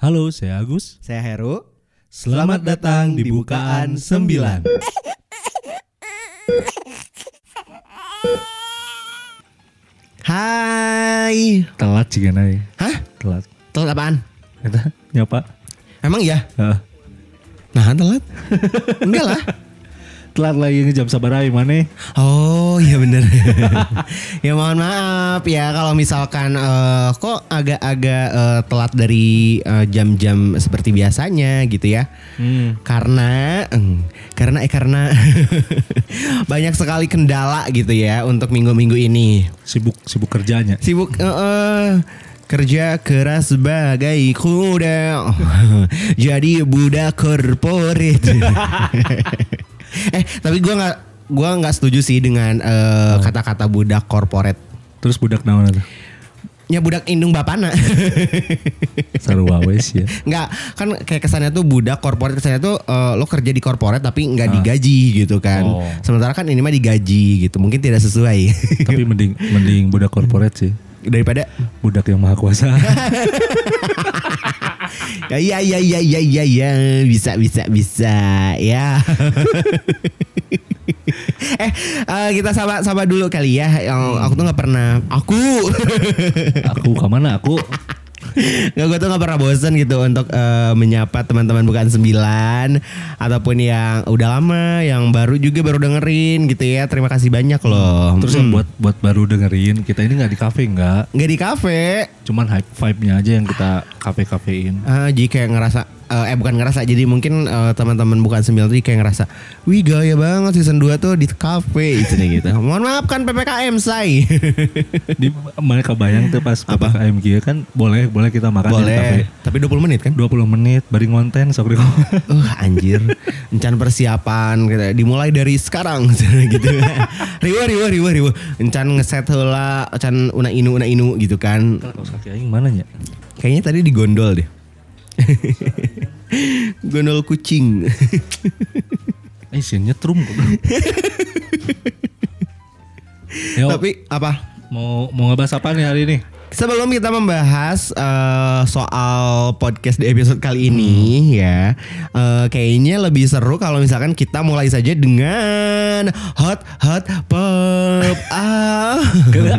Halo, saya Agus. Saya Heru. Selamat datang di Bukaan 9. Hai. Telat juga naik. Hah? Telat. Telat apaan? Kita nyapa. Emang iya? Heeh. Nah, telat. Enggak lah. Telat lagi sabar aja mana? Oh iya bener Ya mohon maaf ya kalau misalkan eh, kok agak-agak eh, telat dari eh, jam-jam seperti biasanya gitu ya Hmm. Karena hmm, Karena eh karena Banyak sekali kendala gitu ya untuk minggu-minggu ini Sibuk sibuk kerjanya. Sibuk eh, eh, kerja keras sebagai kuda jadi budak korporat eh tapi gua nggak gua nggak setuju sih dengan eh, kata-kata budak korporat Terus budak naon itu? ya budak indung bapana wawes ya. nggak kan kayak kesannya tuh budak korporat kesannya tuh eh, lo kerja di korporat tapi nggak digaji gitu kan Oh. sementara kan ini mah digaji gitu mungkin tidak sesuai Tapi mending mending budak korporat sih. daripada Budak yang maha kuasa. Ya iya iya iya iya iya ya bisa bisa bisa ya. eh eh, kita sama sama dulu kali ya. Yang aku tuh nggak pernah aku aku ke mana aku? Nggak gue tuh nggak pernah bosen gitu untuk eh, menyapa teman-teman bukan sembilan ataupun yang udah lama, yang baru juga baru dengerin gitu ya. Terima kasih banyak loh. Terus yang buat buat baru dengerin kita ini nggak di kafe nggak? nggak di kafe. Cuman hype vibe-nya aja yang kita kafe-kafein. Ah, jadi kayak ngerasa eh, eh bukan ngerasa jadi mungkin eh, teman-teman bukan sembilan tuh kayak ngerasa wih gaya banget season 2 tuh di kafe gitu nih gitu. Mohon maaf kan PPKM say. Di mereka bayang tuh pas PPKM gitu kan boleh boleh kita makan di kafe. Boleh. Tapi 20 menit kan? 20 menit bari ngonten sok Uh anjir. Encan persiapan gitu. Dimulai dari sekarang gitu. riwa riwa riwa riwa. Encan ngeset heula, encan una inu una inu gitu kan. Kaos kaki aing mana nya? Kayaknya tadi di gondol deh. gondol kucing. Eh sih nyetrum kok. Tapi apa? mau mau ngebahas apa nih hari ini? Sebelum kita membahas eh, soal podcast di episode kali ini ya, eh, kayaknya lebih seru kalau misalkan kita mulai saja dengan hot hot pop ah.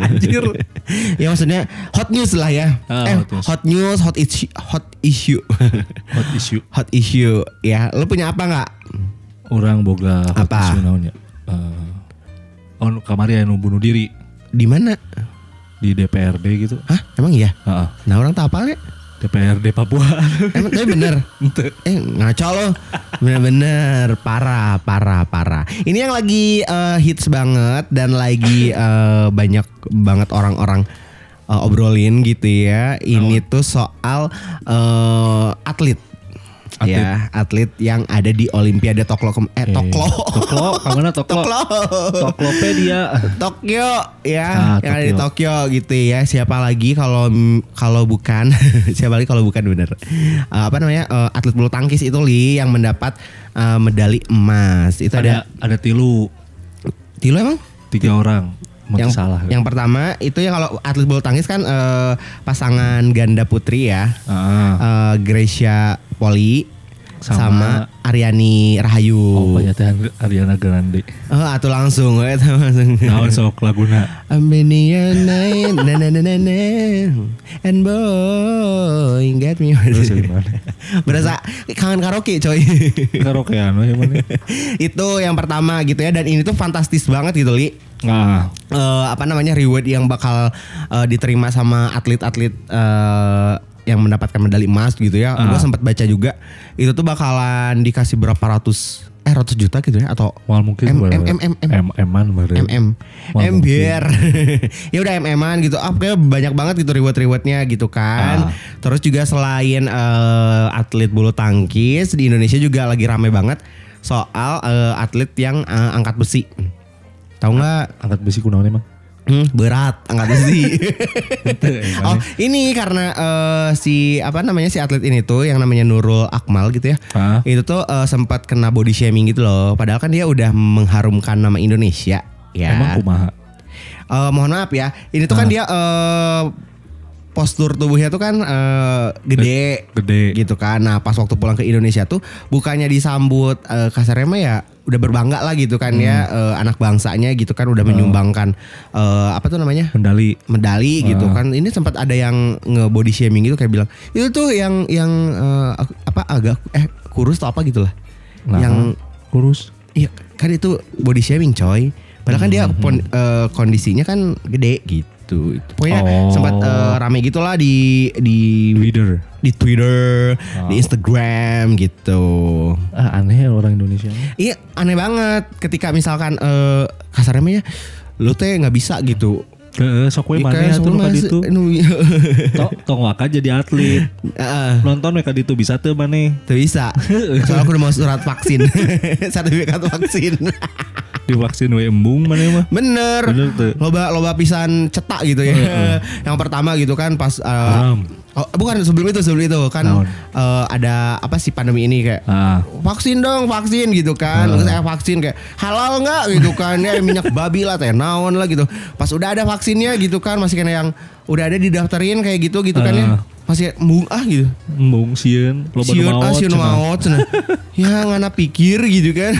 Anjir. ya maksudnya hot news lah ya. Ah, eh, hot news. hot issue, hot issue, Hot issue. hot issue. Ya, lu punya apa nggak? Orang boga hot Apa? issue naonnya? Eh, on kamari anu bunuh diri Di mana? Di DPRD gitu. Hah? Emang iya? Heeh. Nah orang tak apa ya? DPRD Papua. Emang tapi bener. Eh ngaco lo Bener-bener Parah Parah Parah Ini yang lagi eh, hits banget Dan lagi eh, banyak banget orang-orang eh, Obrolin gitu ya Ini tuh soal eh, Atlet Atlet. Ya atlet yang ada di Olimpiade Toklo Eh Toklo. Toklo, kamana Toklo? Toklo. Toklopedia. Tokyo ya. Ah, yang ada di Tokyo. Gitu ya. Siapa lagi kalau kalau bukan siapa lagi kalau bukan bener. Eh, apa namanya? Eh, atlet bulu tangkis itu li yang mendapat eh, medali emas. Itu ada, Ada ada tilu. Tilo emang? Tiga orang. Yang salah. yang pertama itu ya kalau atlet bulu tangkis kan eh, pasangan ganda putri ya. Ah. Eh, Gracia Poli Sama- sama, Aryani Rahayu Oh, banyak teh Ariana Grande. Oh, atuh langsung, atuh langsung. Naon sok laguna. The night, na na na na na, and boy, get me. Gimana? Berasa kangen karaoke coy. Karaokean we mana? itu yang pertama gitu ya dan ini tuh fantastis banget gitu li. Nah, Eh, apa namanya reward yang bakal eh, diterima sama atlet-atlet eh, yang mendapatkan medali emas gitu ya. Ah. Gue sempat baca juga itu tuh bakalan dikasih berapa ratus eh ratus juta gitu ya atau mal mungkin M- M- M- M- M M-an baru. MM Wah, M biar ya udah MM-an gitu ah kayak banyak banget gitu reward rewardnya gitu kan Ah. terus juga selain eh, atlet bulu tangkis di Indonesia juga lagi rame banget soal eh, atlet yang eh, angkat besi tahu nggak Angkat besi kunaon emang? Hmm, berat angkat besi. oh ini karena eh, si apa namanya si atlet ini tuh yang namanya Nurul Akmal gitu ya. Hah? Itu tuh eh, sempat kena body shaming gitu loh. Padahal kan dia udah mengharumkan nama Indonesia. Ya. Emang kumaha? Eh, mohon maaf ya. Ini tuh kan Ah. dia eh, postur tubuhnya tuh kan eh, gede Gede. gitu kan. Nah pas waktu pulang ke Indonesia tuh bukannya disambut eh, kasarnya mah ya udah berbangga lah gitu kan ya eh, anak bangsanya gitu kan udah menyumbangkan eh, apa tuh namanya Mendali. medali gitu kan. Ini sempat ada yang nge body shaming gitu kayak bilang itu tuh yang yang eh, apa agak eh kurus atau apa gitu lah. Nah, Yang kurus. iya kan itu body shaming coy. Padahal kan dia pon- eh, kondisinya kan gede gitu. Pokoknya Oh. sempat eh, rame gitulah di di Leader. di Twitter, di Instagram gitu. Ah, aneh ya orang Indonesia. Iya aneh banget ketika misalkan eh kasarnya ya lu teh nggak bisa gitu. Heeh, sok we Iya, mana kayak atuh sebelum ka masih- ditu. anu, Tong waka jadi atlet. Heeh, Nonton mereka ditu bisa tuh maneh. tuh bisa. Soalnya aku udah mau surat vaksin, sertifikat vaksin. Divaksin we embung maneh mah. Bener. Bener tuh. Loba loba pisan cetak gitu ya. Yang pertama gitu kan pas eh, Haram. Oh, bukan sebelum itu sebelum itu kan eh, ada apa sih pandemi ini kayak Ah. vaksin dong vaksin gitu kan terus saya vaksin kayak halal nggak gitu kan ya minyak babi lah teh naon lah gitu pas udah ada vaksinnya gitu kan masih kena yang udah ada didaftarin kayak gitu gitu kan ya Ah. Masih embung ah gitu Embung sieun, loba nu Sieun, ah, sieun maot cenah. ya ngana pikir gitu kan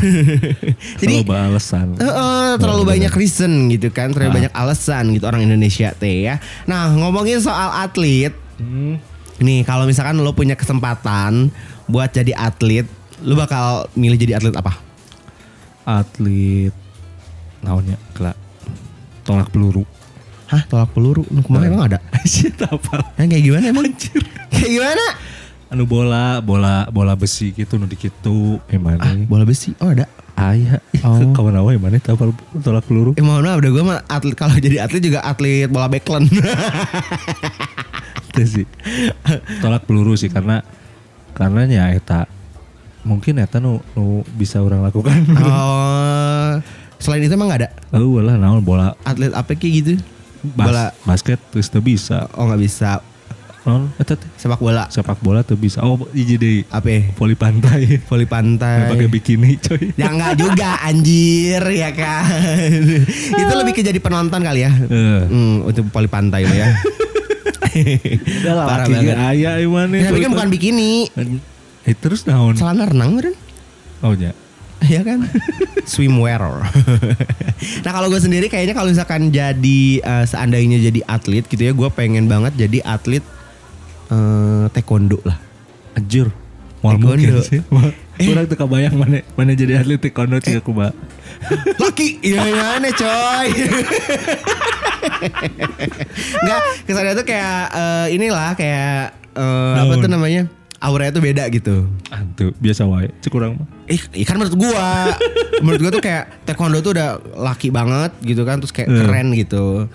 jadi Loba alasan. Eh, eh, terlalu banyak reason gitu kan, terlalu banyak alasan gitu orang Indonesia teh ya. Nah ngomongin soal atlet, Hmm. nih kalau misalkan lo punya kesempatan buat jadi atlet, lo bakal milih jadi atlet apa? Atlet naonnya kelak tolak peluru. Hah tolak peluru? Nuh, kemarin emang ada? Shit apa? Yang kayak gimana emang? kayak gimana? Anu bola, bola bola besi gitu nu dikitu emane. Ah, bola besi, oh ada. Aya. Oh. Kawan awe emane tapal tolak peluru. Eh mohon maaf, udah gue mah atlet kalau jadi atlet juga atlet bola backland. Itu sih. Tolak peluru sih karena karena nya eta mungkin eta nu, nu bisa orang lakukan. oh, selain itu emang gak ada Oh, lah naon bola atlet apa kayak gitu? Bas, Bola, basket terus teu bisa. oh nggak bisa. Teh Sepak bola, sepak bola tuh bisa. Oh, deui. apa? Voli pantai. Voli pantai. Pakai bikini, coy. Ya enggak juga anjir ya kan. itu lebih ke jadi penonton kali ya. Eh. Hmm, untuk voli pantai lo ya. Udah lah, Parah banget. aya emane. Ya, tapi kan bukan bikini. Eh terus naon? Celana renang kan? Oh ya. Iya kan? Swimwear. nah kalau gue sendiri kayaknya kalau misalkan jadi eh, seandainya jadi atlet gitu ya, gue pengen banget jadi atlet eh, taekwondo lah. Anjir. Mau Taekwondo. mungkin sih. Eh. Kurang teu kebayang mana mana jadi atlet taekwondo cik aku, Mbak. Laki, iya mana coy? Enggak, kesannya tuh kayak eh, inilah kayak eh, apa tuh namanya? Auranya tuh beda gitu. Antu, biasa wae. Cik kurang mah. Eh, kan menurut gua, menurut gua tuh kayak taekwondo tuh udah laki banget gitu kan, terus kayak Eh. keren gitu.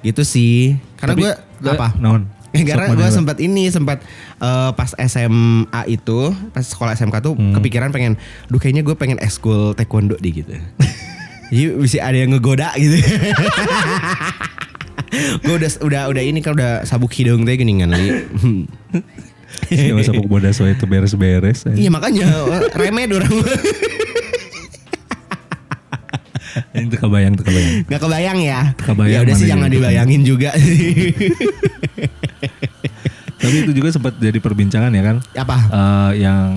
Gitu sih. Karena Tapi, gua apa? Naon? Eh, karena gue sempat ini sempat eh, pas SMA itu pas sekolah SMK tuh Hmm. kepikiran pengen, duh kayaknya gue pengen ekskul taekwondo di gitu. Jadi bisa ada yang ngegoda gitu. gue udah udah udah ini kan udah sabuk hidung teh gini kan li. Masa pok bodas teu beres-beres. Iya makanya remed orang Ini teu kebayang, teu kebayang. nggak kebayang ya. Kebayang ya udah sih jangan dibayangin juga. Tapi itu juga sempat jadi perbincangan ya kan. Apa? Eh, yang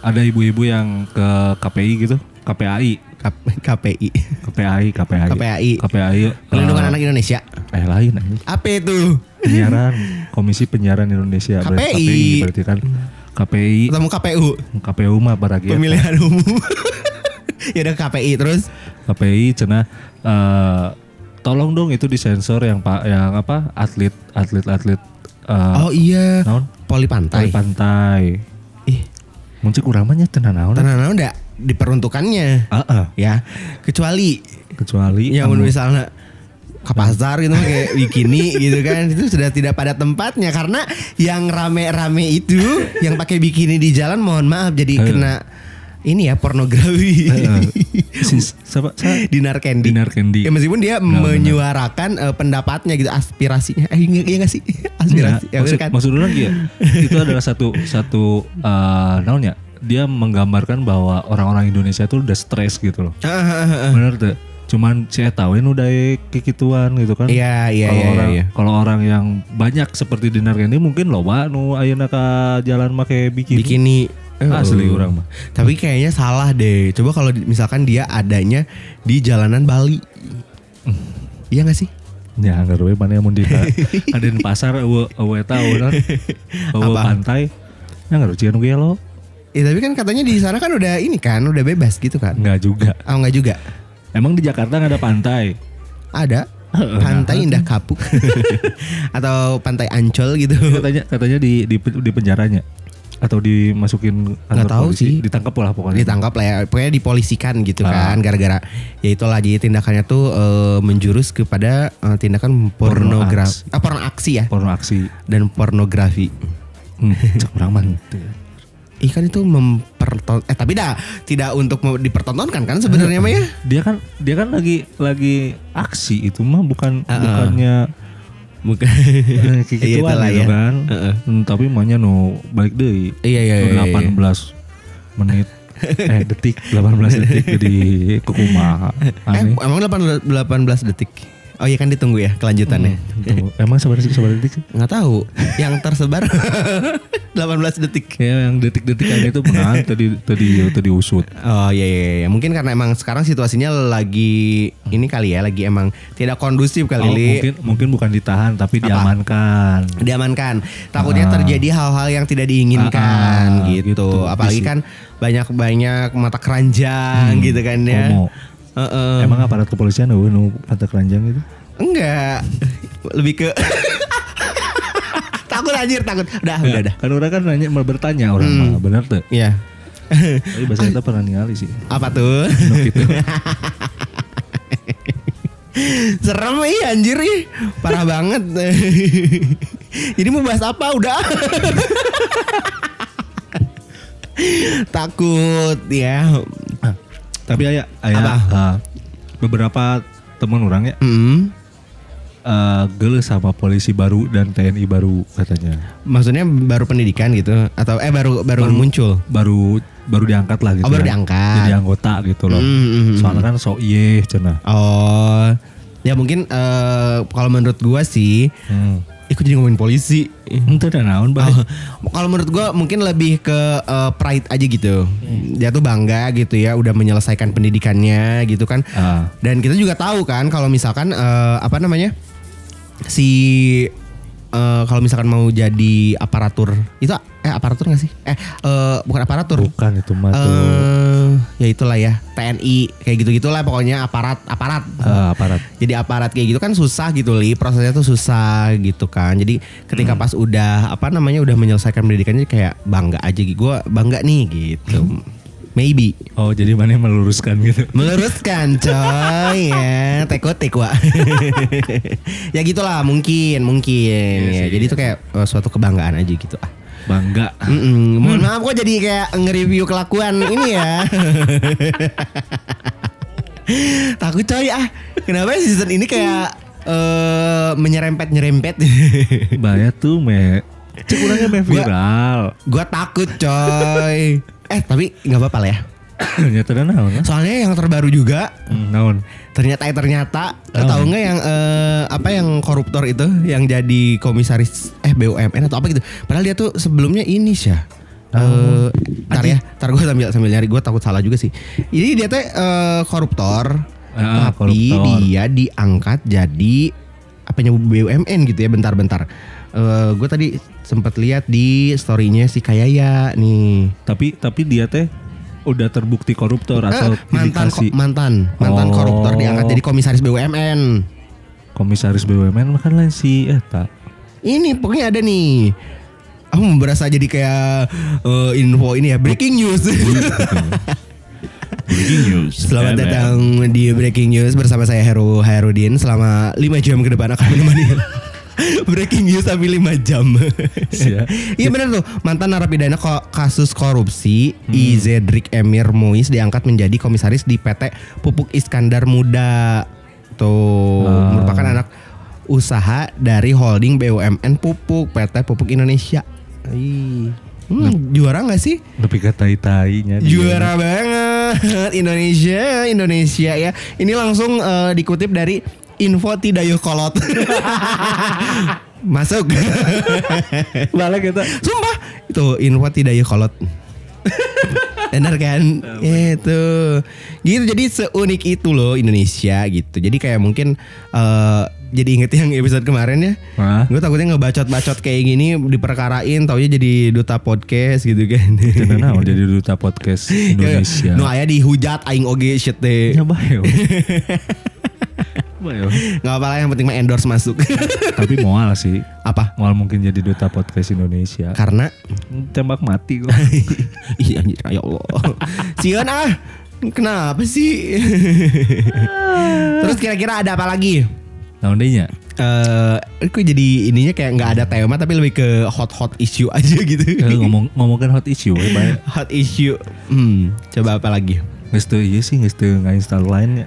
ada ibu-ibu yang ke KPI gitu, KPAI, K- KPI. KPAI, KPAI. KPAI. KPAI. Perlindungan eh, Anak Indonesia. Eh lain. Apa itu? Penyiaran Komisi Penyiaran Indonesia berarti KPI. KPI berarti kan KPI Ketemu KPU. KPU mah baragia Pemilihan umum. ya udah KPI terus. KPI cenah eh, tolong dong itu disensor yang pak yang apa atlet atlet atlet eh, Oh iya. naon Poli Poli pantai. pantai Ih, muncul kuramanya cenah naon tanah enggak diperuntukannya Ah, ah. ya. Kecuali kecuali yang anu- misalnya ke pasar gitu kayak bikini gitu kan itu sudah tidak pada tempatnya karena yang rame-rame itu yang pakai bikini di jalan mohon maaf jadi Eh. kena ini ya pornografi Eh, si siapa? Dinar Candy. Dinar Candy. Ya meskipun dia Benar, menyuarakan eh, pendapatnya gitu aspirasinya. Eh iya, iya gak sih? Aspirasi. Enggak, Ya, maksud, kan? maksud orang ya itu adalah satu satu eh naon ya dia menggambarkan bahwa orang-orang Indonesia tuh udah stres gitu loh Ah, ah, ah, bener tuh cuman saya tahuin udah kekituan gitu kan Iya iya kalau iya orang iya. kalau orang yang banyak seperti Dinar ini mungkin loba nu ayeuna ka jalan make bikini, Bikini Eh, asli oh. orang mah Tapi kayaknya salah deh. Coba kalau misalkan dia adanya di jalanan Bali. Iya gak sih? ya nggak we mana yang mau di ada di pasar awe awe tahu kan awe pantai ya nggak cian gelo Ya tapi kan katanya di sana kan udah ini kan, udah bebas gitu kan. nggak juga Oh enggak juga. Emang di Jakarta nggak ada pantai? Ada. Pantai Indah Kapuk. Atau pantai Ancol gitu. katanya katanya di di, di penjaranya. Atau dimasukin Nggak tahu polisi, sih. ditangkap lah pokoknya. Ditangkap lah ya, pokoknya dipolisikan gitu Ah. kan gara-gara. Ya itulah jadi tindakannya tuh eh, menjurus kepada eh, tindakan pornografi, ah, porno aksi ya. Porno aksi. Dan pornografi. hmm, cek orang mah Ikan itu memperton eh tapi dah tidak untuk dipertontonkan kan sebenarnya mah ya. dia kan dia kan lagi lagi aksi itu mah bukan Ah, ah. bukannya Bukan. eh, Iya, itulah gitu ya. kan Heeh. Hmm, tapi mahnya no balik deh Iya iya iya. iya. 18 menit eh detik 18 detik jadi kukumaha Eh, emang 18 18 detik. Oh iya kan ditunggu ya kelanjutannya. Tuh, emang sabar sih sabar detik sih Nggak tahu. Yang tersebar 18 detik. ya yang detik-detik aja itu benar tadi tadi tadi usut Oh iya, iya iya mungkin karena emang sekarang situasinya lagi ini kali ya lagi emang tidak kondusif kali Oh, Li. mungkin mungkin bukan ditahan tapi diamankan diamankan. Takutnya Ah. terjadi hal-hal yang tidak diinginkan Ah, ah, gitu. gitu. Apalagi kan banyak-banyak mata keranjang gitu kan ya. Homo. Heeh. emang aparat kepolisian nu nu mata keranjang itu Enggak. Lebih ke takut anjir takut. Udah, udah, udah. kan orang kan nanya mau bertanya orang Hmm. mah benar tuh Iya. tapi bahasa kita pernah ningali sih Apa tuh? Nu gitu Serem ih anjir ih. Parah banget. Jadi mau bahas apa udah? Takut ya. tapi ayah ayah Apa? ah, beberapa teman orang ya Hmm. Eh geus sama polisi baru dan TNI baru katanya Maksudnya baru pendidikan gitu atau eh baru baru, muncul. baru baru diangkat lah gitu Oh, baru ya. diangkat. jadi anggota gitu loh Hmm, hmm, hmm. soalnya kan so iye cenah Oh. Ya mungkin eh, kalau menurut gua sih hmm. ikut jadi ngomongin polisi. Itu udah naon Oh, kalau menurut gua mungkin lebih ke eh, pride aja gitu. Dia tuh bangga gitu ya udah menyelesaikan pendidikannya gitu kan. Ah. Dan kita juga tahu kan kalau misalkan eh, apa namanya? Si eh, kalau misalkan mau jadi aparatur itu eh aparatur gak sih? Eh eh, bukan aparatur. bukan itu mah Eh, ya itulah ya TNI kayak gitu gitulah pokoknya aparat aparat. Ah, aparat. Jadi aparat kayak gitu kan susah gitu li. Prosesnya tuh susah gitu kan. Jadi ketika pas udah apa namanya udah menyelesaikan pendidikannya kayak bangga aja gitu gue bangga nih gitu maybe oh jadi mana yang meluruskan gitu meluruskan coy ya teko teko ya gitulah mungkin mungkin ya jadi itu kayak eh, suatu kebanggaan aja gitu ah bangga Mm-mm. Mohon maaf kok jadi kayak nge-review kelakuan ini ya. Takut coy ah. Kenapa season ini kayak eh menyerempet-nyerempet. bahaya tuh me cek orangnya me viral Gua takut coy. Eh tapi nggak apa-apa lah ya. ternyata ada naon lah Soalnya yang terbaru juga Hmm, naon ternyata eh ternyata Oh. tahu nggak yang eh, apa yang koruptor itu yang jadi komisaris eh BUMN atau apa gitu. Padahal dia tuh sebelumnya ini sih. Eh, tar ya, tar gue sambil sambil nyari gue takut salah juga sih. Jadi dia tuh eh, koruptor, Ah, tapi koruptor. dia diangkat jadi apanya BUMN gitu ya bentar-bentar. Eh gue tadi sempat lihat di storynya si Kayaya nih. tapi tapi dia teh udah terbukti koruptor atau Eh, mantan ko- mantan mantan Oh. koruptor diangkat jadi komisaris BUMN. komisaris BUMN kan lain si eta Ini pokoknya ada nih. Aku berasa jadi kayak eh, info ini ya breaking news. breaking news Selamat datang di Breaking News bersama saya Heru Herudin selama 5 jam ke depan akan menemani Breaking News sampai 5 jam. Siap. Iya benar tuh mantan narapidana kasus korupsi Izedrik Emir Mois diangkat menjadi komisaris di PT Pupuk Iskandar Muda. Tuh Ah. merupakan anak usaha dari holding BUMN Pupuk PT Pupuk Indonesia. Ih. Hmm, juara nggak sih? tapi ke tai tainya Juara banget. Indonesia, Indonesia ya. Ini langsung eh, dikutip dari info tidak kolot. Masuk. Balik kita. Sumpah itu info tidak kolot. Benar kan? Itu. Gitu jadi seunik itu loh Indonesia gitu. Jadi kayak mungkin eh, jadi inget yang episode kemarin ya. Hah? Gue takutnya ngebacot-bacot kayak gini diperkarain taunya jadi duta podcast gitu kan. Naon jadi duta podcast Indonesia. No aya dihujat aing oge shit teh. Ya Gak apa-apa yang penting mah endorse masuk. Tapi mual sih. Apa? Mual mungkin jadi duta podcast Indonesia. Karena Tembak mati kok. Ih anjir ya Allah. Sion ah. Kenapa sih? Terus kira-kira ada apa lagi? Naon deui nya? Eh, aku jadi ininya kayak nggak ada tema tapi lebih ke hot hot issue aja gitu. Eh, ngomong ngomongin hot issue we bae. hot issue. Hmm, coba apa lagi? Teu ieu sih geus teu ngainstall line ya.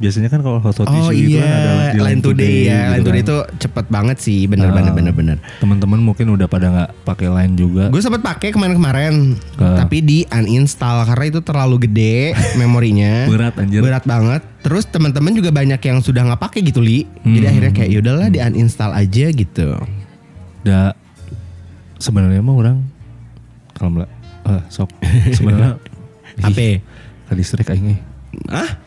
Biasanya kan kalau hot hot Oh issue itu kan ada iya, di Line Today ya. gitu Line Today kan. itu cepet banget sih, bener Ah. bener bener bener. Teman-teman mungkin udah pada nggak pakai line juga. Gue sempat pakai kemarin-kemarin, Ah. tapi di uninstall karena itu terlalu gede memorinya. Berat anjir. Berat banget. Terus teman-teman juga banyak yang sudah nggak pakai gitu li. Jadi Hmm. akhirnya kayak yaudahlah di uninstall aja gitu. Da sebenarnya mah orang kalau mela- eh sok sebenarnya Apa? ke listrik aing eh. Ah?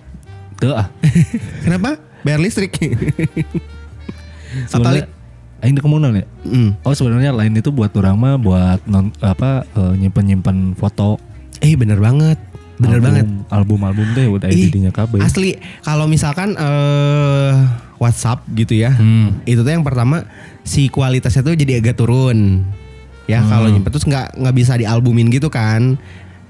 Teu ah. Kenapa? Bayar listrik. Sebenarnya aing teu komunal ya. Hmm. Oh sebenarnya line itu buat orang mah buat non apa eh, nyimpen-nyimpen foto. Eh bener banget. Bener album, banget. Album-album deh udah Ih, ID-nya kabeh. Asli kalau misalkan eh WhatsApp gitu ya. Hmm. Itu tuh yang pertama si kualitasnya tuh jadi agak turun. Ya Hmm. kalau nyimpen terus nggak nggak bisa dialbumin gitu kan.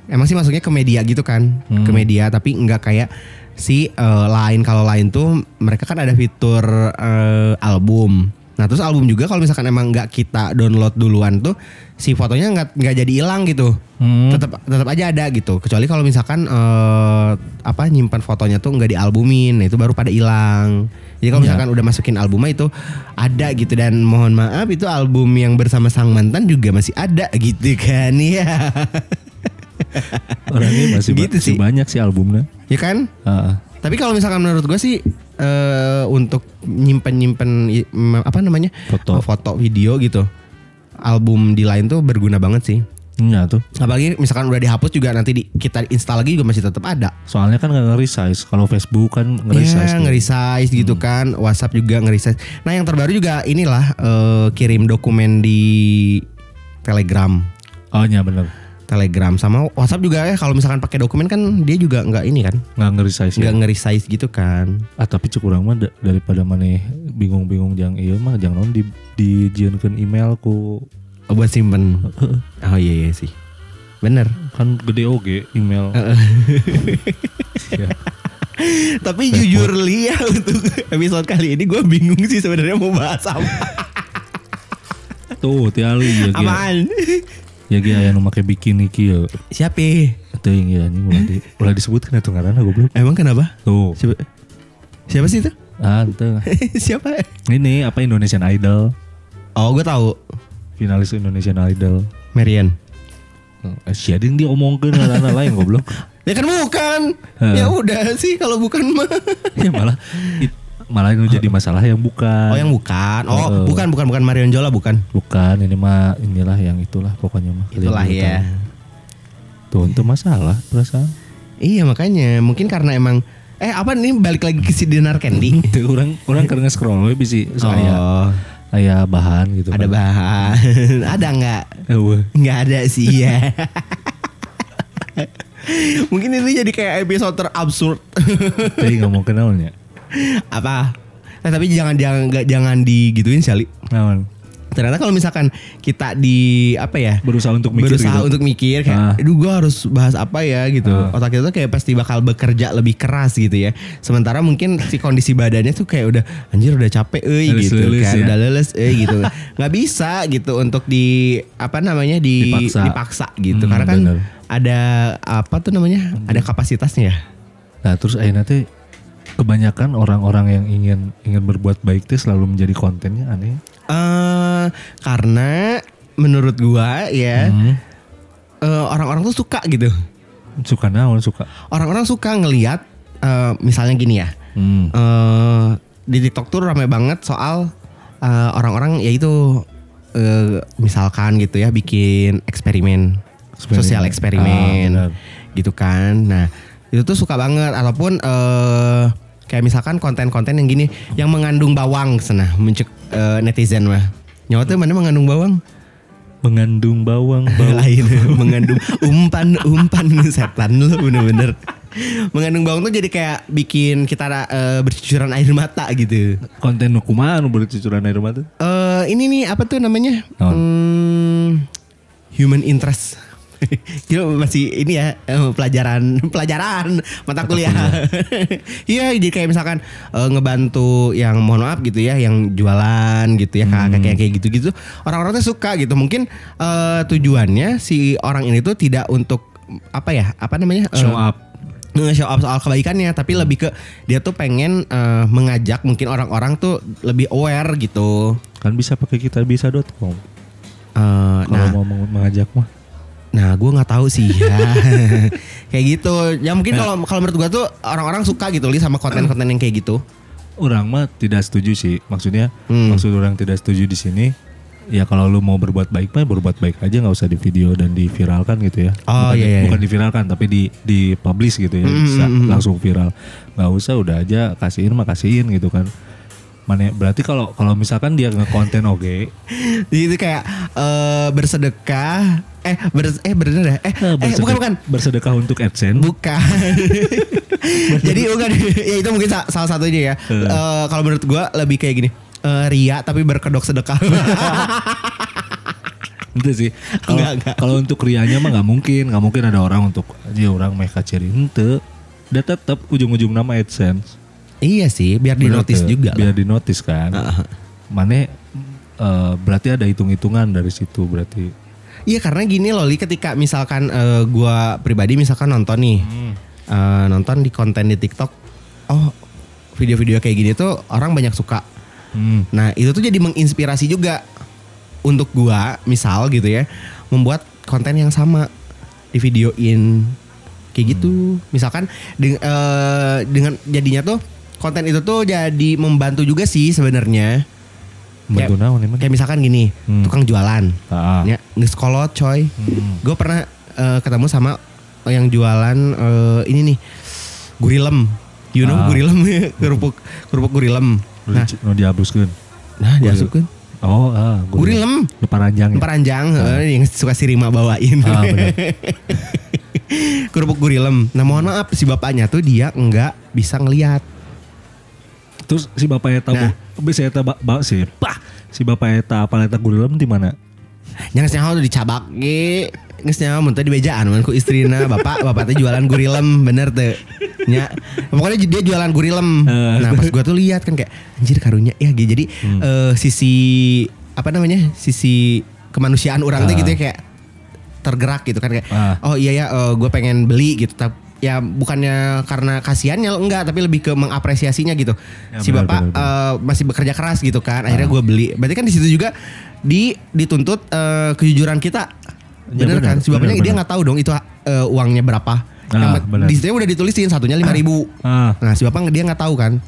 Emang sih masuknya ke media gitu kan, ke Hmm. media tapi nggak kayak si eh, lain kalau lain tuh mereka kan ada fitur eh, album. Nah terus album juga kalau misalkan emang nggak kita download duluan tuh si fotonya nggak nggak jadi hilang gitu Hmm. tetap tetap aja ada gitu kecuali kalau misalkan eh, apa nyimpan fotonya tuh nggak dialbumin nah itu baru pada hilang jadi kalau Iya. misalkan udah masukin albumnya itu ada gitu dan mohon maaf itu album yang bersama sang mantan juga masih ada gitu kan ya Orangnya masih, Gitu masih sih. banyak sih albumnya. Ya kan Ah, tapi kalau misalkan menurut gue sih eh, untuk nyimpen nyimpen i- m- apa namanya Foto. foto video gitu album di lain tuh berguna banget sih Iya tuh. apalagi misalkan udah dihapus juga nanti di, kita install lagi juga masih tetap ada Soalnya kan nggak ngeri-size. Kalau Facebook kan ngeri-size. Iya, tuh. ngeri-size gitu kan. WhatsApp juga ngeri-size. Nah, yang terbaru juga inilah eh, kirim dokumen di Telegram. Oh iya bener. Telegram sama WhatsApp juga ya kalau misalkan pakai dokumen kan dia juga nggak ini kan. Nggak ngeri-size ya. Nggak ngeri-size gitu kan. Ah tapi cek urang mah da- daripada mana bingung-bingung jang iya mah jangan non di dijieunkeun email ku Oh, buat simpen. Oh iya iya sih. Bener. kan gede oge email. Ya. Tapi jujur li ya untuk episode kali ini gue bingung sih sebenarnya mau bahas apa. Tuh tiali ya. Apaan? Ya ge aya nu make bikini kieu. Siapa? Teuing ya anjing ulah di ulah disebutkeun atuh ngaranna goblok. Emang kenapa? Tuh. Siapa? Siapa sih itu? Ah, teu. Siapa? Ini apa Indonesian Idol? Oh, gue tahu. Finalis Indonesian Idol. Marian. Eh, si Adin dia omongkeun ngaranna lain goblok. Ya kan bukan. Ya udah sih kalau bukan mah. ya malah it- malah itu jadi masalah yang bukan. Oh yang bukan. Oh Heeh. bukan bukan bukan Marion Jola bukan. bukan ini mah inilah yang itulah pokoknya mah. Itulah ya. Tuh itu masalah perasaan. Iya makanya mungkin karena emang eh apa nih balik lagi ke si Dinar Candy. Tuh orang orang karena scroll we bisa saya Oh, aya bahan gitu. ada kan. bahan. ada nggak? Eueuh. Nggak ada sih ya. mungkin ini jadi kayak episode terabsurd. Tadi ngomong kenalnya. Apa? Nah, tapi jangan jangan nggak jangan digituin. Naon? Ternyata kalau misalkan kita di apa ya? Berusaha untuk mikir berusaha gitu. untuk mikir kayak Ah. aduh gue harus bahas apa ya gitu Ah. otak kita tuh kayak pasti bakal bekerja lebih keras gitu ya sementara mungkin si kondisi badannya tuh kayak udah anjir udah capek euy Leles- gitu leles kan ya. udah leles euy gitu nggak bisa gitu untuk di apa namanya di Dipaksa. dipaksa gitu Hmm, karena kan bener. ada apa tuh namanya ada kapasitasnya ya Nah terus akhirnya teh kebanyakan orang-orang yang ingin ingin berbuat baik teh selalu menjadi kontennya aneh. eh karena menurut gua ya Hmm. eh, orang-orang tuh suka gitu Suka naon suka. Orang-orang suka ngelihat eh, misalnya gini ya. Hmm. eh di TikTok tuh ramai banget soal eh, orang-orang yaitu eh, misalkan gitu ya bikin eksperimen, Eksperimen. sosial eksperimen Ah, benar. gitu kan. Nah, itu tuh suka banget ataupun eh kayak misalkan konten-konten yang gini yang mengandung bawang sana mencek eh, netizen mah. Nyawa tuh mana mengandung bawang? Mengandung bawang bawang. lain mengandung umpan umpan setan lu bener-bener mengandung bawang tuh jadi kayak bikin kita eh, bercucuran air mata gitu Konten anu bercucuran air mata? eh ini nih apa tuh namanya? Hmm, human interest Gila masih ini ya eh, pelajaran pelajaran mata kuliah. Iya jadi kayak misalkan eh, ngebantu yang mohon maaf gitu ya yang jualan gitu ya kakak kayak kayak gitu-gitu orang-orang tuh suka gitu mungkin eh, tujuannya si orang ini tuh tidak untuk apa ya apa namanya Show up. nge-show up soal kebaikannya tapi lebih ke dia tuh pengen eh, mengajak mungkin orang-orang tuh lebih aware gitu. Kan bisa pakai kita bisa.com. Eh, Kalau nah, mau meng- mengajak mah. Nah, gue nggak tahu sih ya. kayak gitu. Ya mungkin kalau kalau menurut gue tuh orang-orang suka gitu li sama konten-konten yang kayak gitu. Orang mah tidak setuju sih. Maksudnya Hmm. maksud orang tidak setuju di sini. Ya kalau lu mau berbuat baik mah berbuat baik aja nggak usah di video dan diviralkan gitu ya. Oh, bukan, iya, iya, bukan diviralkan tapi di di publish gitu ya. Hmm, Bisa hmm, hmm. langsung viral. Nggak usah udah aja kasihin mah kasihin gitu kan. Mana berarti kalau kalau misalkan dia ngekonten oke, Jadi itu kayak eh, bersedekah. Eh, ber, eh bener ya? Eh, eh bersedek- bukan bukan. bersedekah untuk AdSense. Bukan. Jadi bukan ya itu mungkin sa- salah satunya ya. Hmm. Eh, kalau menurut gue lebih kayak gini. eh, ria tapi berkedok sedekah. Itu sih. Kalau untuk rianya mah nggak mungkin, nggak mungkin ada orang untuk aja orang mereka ciri ente. Dia tetap ujung-ujung nama AdSense. Iya sih, biar di notice tuh, juga. Biar di notice kan. Heeh. Mane eh, berarti ada hitung-hitungan dari situ berarti. Iya karena gini loh Li ketika misalkan eh, gua pribadi misalkan nonton nih eh, nonton di konten di TikTok oh video-video kayak gini tuh orang banyak suka Hmm. nah itu tuh jadi menginspirasi juga untuk gua misal gitu ya membuat konten yang sama di videoin kayak gitu misalkan deng- eh, dengan jadinya tuh konten itu tuh jadi membantu juga sih sebenarnya Bantu naon emang? kayak misalkan gini Hmm. tukang jualan Ah. ya ngeskolot coy Hmm. gue pernah eh, ketemu sama yang jualan eh, ini nih gurilem you know Ah. gurilem kerupuk kerupuk gurilem Nah, no dihaluskeun. nah diasupkan Oh, ah, gurilem Depan ranjang ya. eh, yang suka si Rima bawain Ah, kerupuk gurilem nah mohon maaf si bapaknya tuh dia nggak bisa ngelihat Terus si bapak eta Nah. nah. bisa eta ba, ba, si pah si bapak eta apa eta gulilem di mana? Jangan senyawa tuh dicabak ge. Geus nyawa mun teh di bejaan mun ku istrina bapak bapak teh jualan gurilem bener teh. Nya. Pokoknya dia jualan gurilem. Eh. Nah, pas gua tuh lihat kan kayak anjir karunya ya gitu. Jadi eh, sisi apa namanya? Sisi kemanusiaan orang teh Ah. gitu ya kayak tergerak gitu kan kayak Ah. oh iya ya gue pengen beli gitu Tap- ya bukannya karena kasihannya enggak tapi lebih ke mengapresiasinya gitu. Ya, si benar, bapak benar, benar. eh, masih bekerja keras gitu kan akhirnya gue beli. Berarti kan di situ juga di dituntut eh, kejujuran kita. Ya, bener, benar, kan? Si bapaknya dia nggak tahu dong itu eh, uangnya berapa. Ah, Yang- benar. di situ udah ditulisin satunya lima ribu. Ah. nah si bapak dia nggak tahu kan?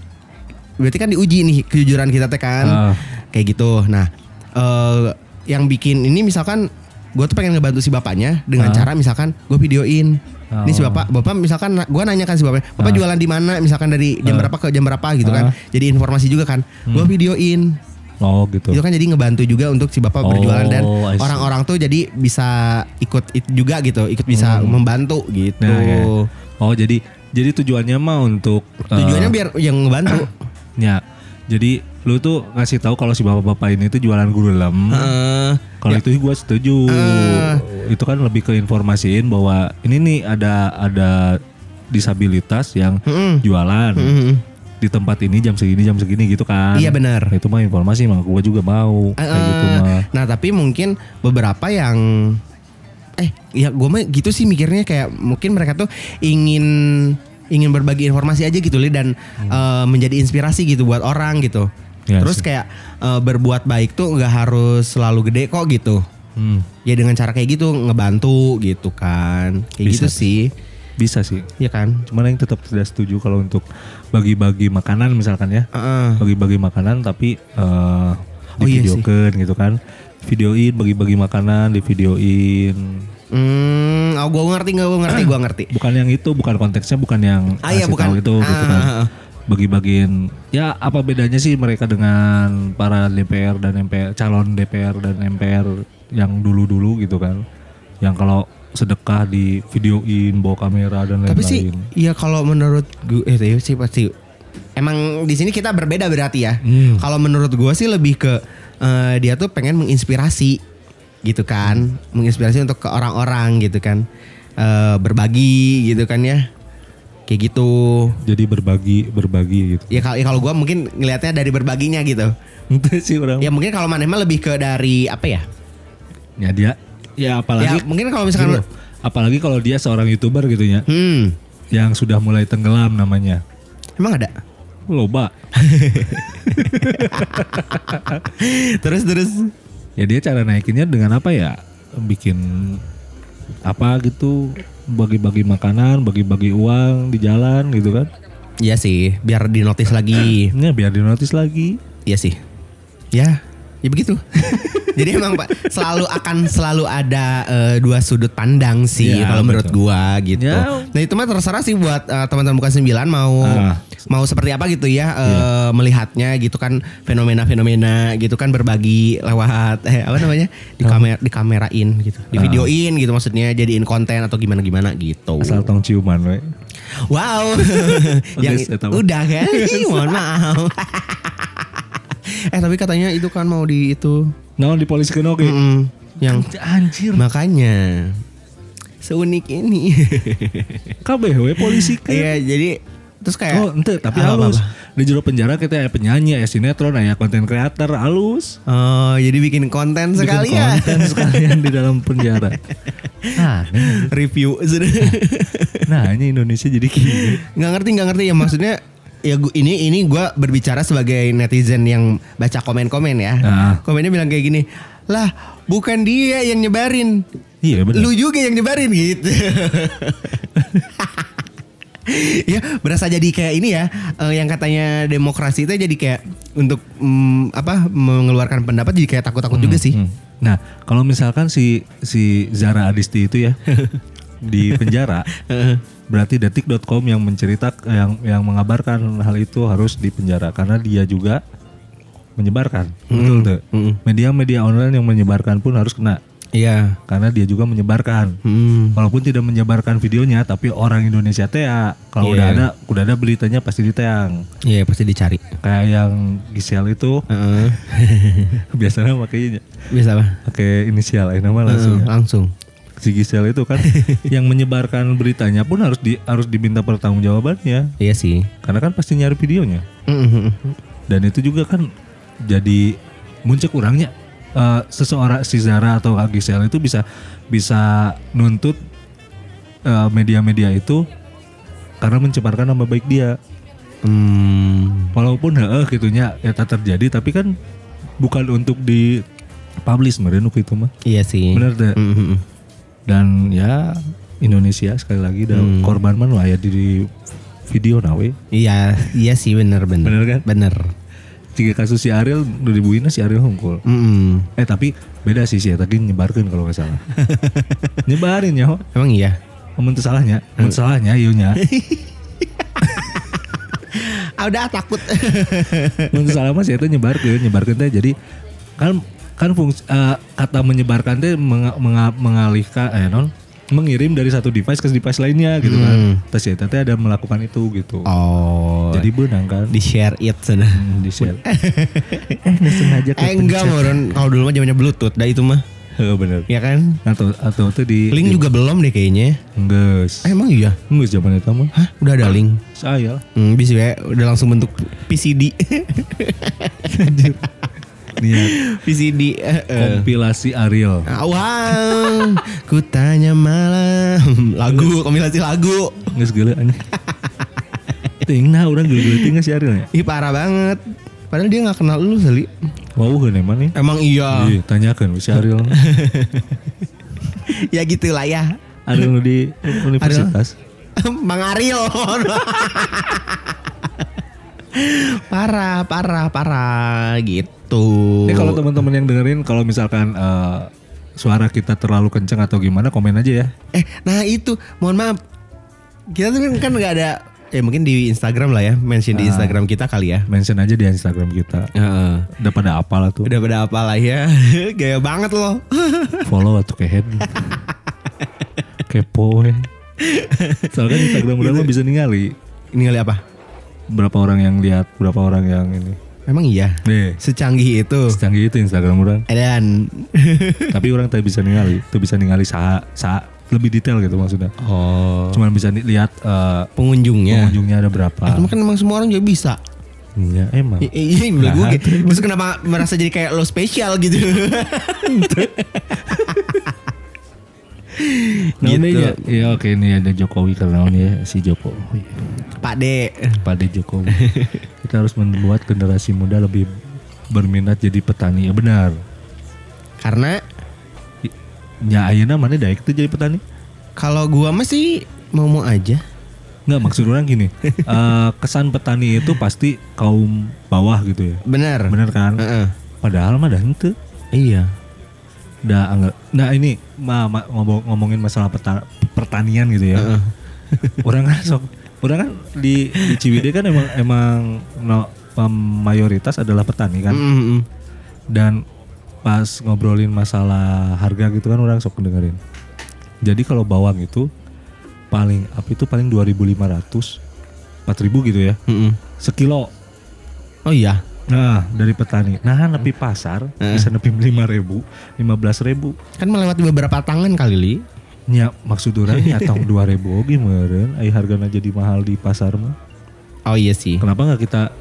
Berarti kan diuji nih kejujuran kita teh kan? Ah. kayak gitu. Nah eh, yang bikin ini misalkan gue tuh pengen ngebantu si bapaknya dengan Ah. cara misalkan gue videoin ini si Oh. bapak bapak misalkan gue nanya kan si bapaknya bapak Ah. jualan di mana misalkan dari jam Ah. berapa ke jam berapa gitu kan Ah. jadi informasi juga kan gue videoin Oh gitu. itu kan jadi ngebantu juga untuk si bapak Oh, berjualan dan see. orang-orang tuh jadi bisa ikut it juga gitu ikut bisa Hmm. membantu gitu Nah, ya. Oh jadi jadi tujuannya mah untuk eh, tujuannya biar yang ngebantu ya. Jadi lu tuh ngasih tahu kalau si bapak-bapak ini tuh jualan gulilem. Heeh. Kalau itu gue setuju. Eh. Itu kan lebih ke informasiin bahwa ini nih ada ada disabilitas yang Mm-mm. jualan Mm-mm. di tempat ini jam segini jam segini gitu kan. Iya, benar. Itu mah informasi mah gue juga mau kayak Eh, gitu mah. Nah tapi mungkin beberapa yang eh ya gue mah gitu sih mikirnya kayak mungkin mereka tuh ingin ingin berbagi informasi aja gitu li dan eh, menjadi inspirasi gitu buat orang gitu. Ya Terus sih. kayak eh, berbuat baik tuh nggak harus selalu gede kok gitu. Hmm. Ya dengan cara kayak gitu ngebantu gitu kan. Kayak Bisa, gitu sih. bisa sih. ya kan? Cuman yang tetap tidak setuju kalau untuk bagi-bagi makanan misalkan ya. Heeh. Bagi-bagi makanan tapi eh Oh iya sih. gitu kan. Videoin bagi-bagi makanan, divideoin. Hmm, oh, gua ngerti nggak? Gua ngerti, gua ngerti. Bukan yang itu, bukan konteksnya bukan yang Ah, iya, bukan. itu gitu Ah, kan. ah, ah. Bagi-bagiin ya apa bedanya sih mereka dengan para DPR dan MPR calon DPR dan MPR yang dulu-dulu gitu kan. Yang kalau sedekah di videoin bawa kamera dan lain-lain. Tapi sih, ya kalau menurut gue, eh iya sih pasti. Emang di sini kita berbeda berarti ya. Hmm. Kalau menurut gue sih lebih ke eh, dia tuh pengen menginspirasi gitu kan, menginspirasi untuk ke orang-orang gitu kan, Eh, berbagi gitu kan ya, kayak gitu. jadi berbagi berbagi gitu. Ya kalau ya kalau gue mungkin ngelihatnya dari berbaginya gitu. Itu sih orang. Ya mungkin kalau mana lebih ke dari apa ya? Ya dia ya apalagi ya mungkin kalau misalkan, loh, apalagi kalau dia seorang youtuber gitu ya. Hmm, yang sudah mulai tenggelam namanya. Emang ada. loba. Terus terus. ya dia cara naikinnya dengan apa ya? Bikin apa gitu? Bagi-bagi makanan bagi-bagi uang di jalan gitu kan? Iya sih, biar dinotis lagi. ya biar di notice lagi. Iya sih. Ya, ya begitu. Jadi emang Pak selalu akan selalu ada eh, dua sudut pandang sih Ya, kalau menurut betul. gua gitu. Ya. Nah itu mah terserah sih buat eh, teman-teman bukan sembilan mau Ah. mau seperti apa gitu ya eh, melihatnya gitu kan fenomena-fenomena gitu kan berbagi lewat eh apa namanya di kamera di kamerain gitu, di videoin gitu maksudnya jadiin konten atau gimana gimana gitu. asal tong ciuman we. Wow. yang udah kan? Mohon maaf. eh tapi katanya itu kan mau di itu. Naon di polisi oke Mm-mm. yang anjir. Makanya. Seunik ini. we polisi kan Iya, jadi terus kayak Oh ente tapi Apa, halus. apa? Di jero penjara kita ya penyanyi ya sinetron ya konten kreator halus. Oh, jadi bikin konten Bikin sekali ya. konten sekalian di dalam penjara. Nah Review. Nah ini Indonesia jadi gini. Nggak ngerti nggak ngerti. Ya maksudnya ya gua, ini ini gua berbicara sebagai netizen yang baca komen-komen ya. Ah. Komennya bilang kayak gini, lah bukan dia yang nyebarin, Iya benar lu juga yang nyebarin gitu. ya berasa jadi kayak ini ya eh, yang katanya demokrasi itu jadi kayak untuk mm, apa mengeluarkan pendapat jadi kayak takut-takut juga sih. Hmm. Nah kalau misalkan si si Zara Adisti itu ya di penjara berarti detik.com yang menceritakan yang yang mengabarkan hal itu harus di penjara karena dia juga menyebarkan betul tuh Mm. media-media online yang menyebarkan pun harus kena Iya. karena dia juga menyebarkan Hmm. walaupun tidak menyebarkan videonya tapi orang Indonesia teh ya kalau Iya. udah ada udah ada beritanya pasti diteang Iya pasti dicari. kayak yang Gisel itu Heeh. biasanya makanya Bisa apa? pakai inisial eh, nama langsung Heeh, langsung. Si Gisel itu kan yang menyebarkan beritanya pun harus di harus diminta pertanggungjawabannya Iya sih. karena kan pasti nyari videonya Mm-mm. dan itu juga kan jadi muncul kurangnya eh, seseorang si Zara atau Kak Gisel itu bisa bisa nuntut eh, media-media itu karena mencemarkan nama baik dia Hmm. walaupun heeh gitunya ya tak terjadi tapi kan bukan untuk di publish meren itu mah Iya sih. bener deh Mm-mm. Dan ya Indonesia sekali lagi dah Hmm. korban man ya di video nawe Iya, iya sih bener bener. Bener kan? Bener. tiga kasus si Ariel udah dibuina si Ariel hungkul Mm-mm. eh tapi beda sih sih tadi nyebarkan kalau nggak salah nyebarin ya Emang iya. Amun teu salahnya Amun salahnya iya nya Ah, udah takut. Amun teu salah mah sih itu nyebarkan nyebarkan teh jadi kan kan fungsi eh, kata menyebarkan teh menga- menga- mengalihkan eh non mengirim dari satu device ke device lainnya gitu kan Hmm. terus ya teh ada melakukan itu gitu oh. jadi benang kan di share it sana. Hmm, di share eh nggak sengaja Eh enggak moron. Kalau dulu mah zamannya Bluetooth, dah itu mah. Heeh, bener Ya kan? atau atau tuh di Link juga belum deh kayaknya. enggak Eh, emang iya? enggak zaman itu mah Hah? Udah ada link? saya Hmm, bisa ya, udah langsung bentuk PCD. niat PCD. eh, eh. kompilasi Ariel Wow, ku tanya malam. Lagu, kompilasi lagu. nggak segala aneh ting nah orang gila ting si Ariel ya Ih parah banget. Padahal dia nggak kenal lu Sali. mau kan emang nih Emang iya. Iya, tanyakan si Ariel ya gitulah ya. Ariel di universitas Mang Ariel. parah, parah, parah gitu. Ini kalau teman-teman yang dengerin kalau misalkan eh, suara kita terlalu kenceng atau gimana komen aja ya. Eh, nah itu, mohon maaf. Kita tuh kan nggak ada ya mungkin di Instagram lah ya, mention di Ah. Instagram kita kali ya. Mention aja di Instagram kita. Udah pada apa lah tuh. Udah pada apa lah ya. Gaya banget loh. Follow atau kehead. Kepo ya. Soalnya Instagram orang mah bisa ningali Ini kali apa? berapa orang yang lihat, berapa orang yang ini. Memang iya. Nih, Secanggih itu. secanggih itu Instagram orang. Dan Tapi orang tak bisa ningali, tuh bisa ningali saha, saha lebih detail gitu maksudnya. oh Cuman bisa lihat eh, pengunjungnya. pengunjungnya ada berapa. Cuma kan emang semua orang juga bisa. Iya emang. I- Iya, bilang gue gitu. Terus kenapa merasa jadi kayak lo spesial gitu? Namanya gitu. ya oke ini ada Jokowi karena ini ya si Jokowi. Pak D. Pada Jokowi. Kita harus membuat generasi muda lebih berminat jadi petani. Ya benar. Karena Ya ayeuna mana daek tuh jadi petani? kalau gua masih mau mau aja. Enggak maksud orang gini. eh, kesan petani itu pasti kaum bawah gitu ya. Benar. Benar kan? Heeh. Padahal mah dah henteu. Iya. Dah anggap. Nah ini ma, ma- ngomong, ngomongin masalah peta- pertanian gitu ya. Orang kan sok orang kan di di Ciwidey kan emang emang no, mayoritas adalah petani kan Mm, mm, mm. dan pas ngobrolin masalah harga gitu kan orang sok dengerin jadi kalau bawang itu paling apa itu paling 2500 4000 gitu ya Mm, mm. sekilo Oh iya. Nah dari petani nah nepi pasar bisa nepi 5000 15000 Kan melewati beberapa tangan kali li. nya maksud orang nya tahun 2000 oge meureun ai hargana jadi mahal di pasar mah Oh iya sih. Kenapa nggak kita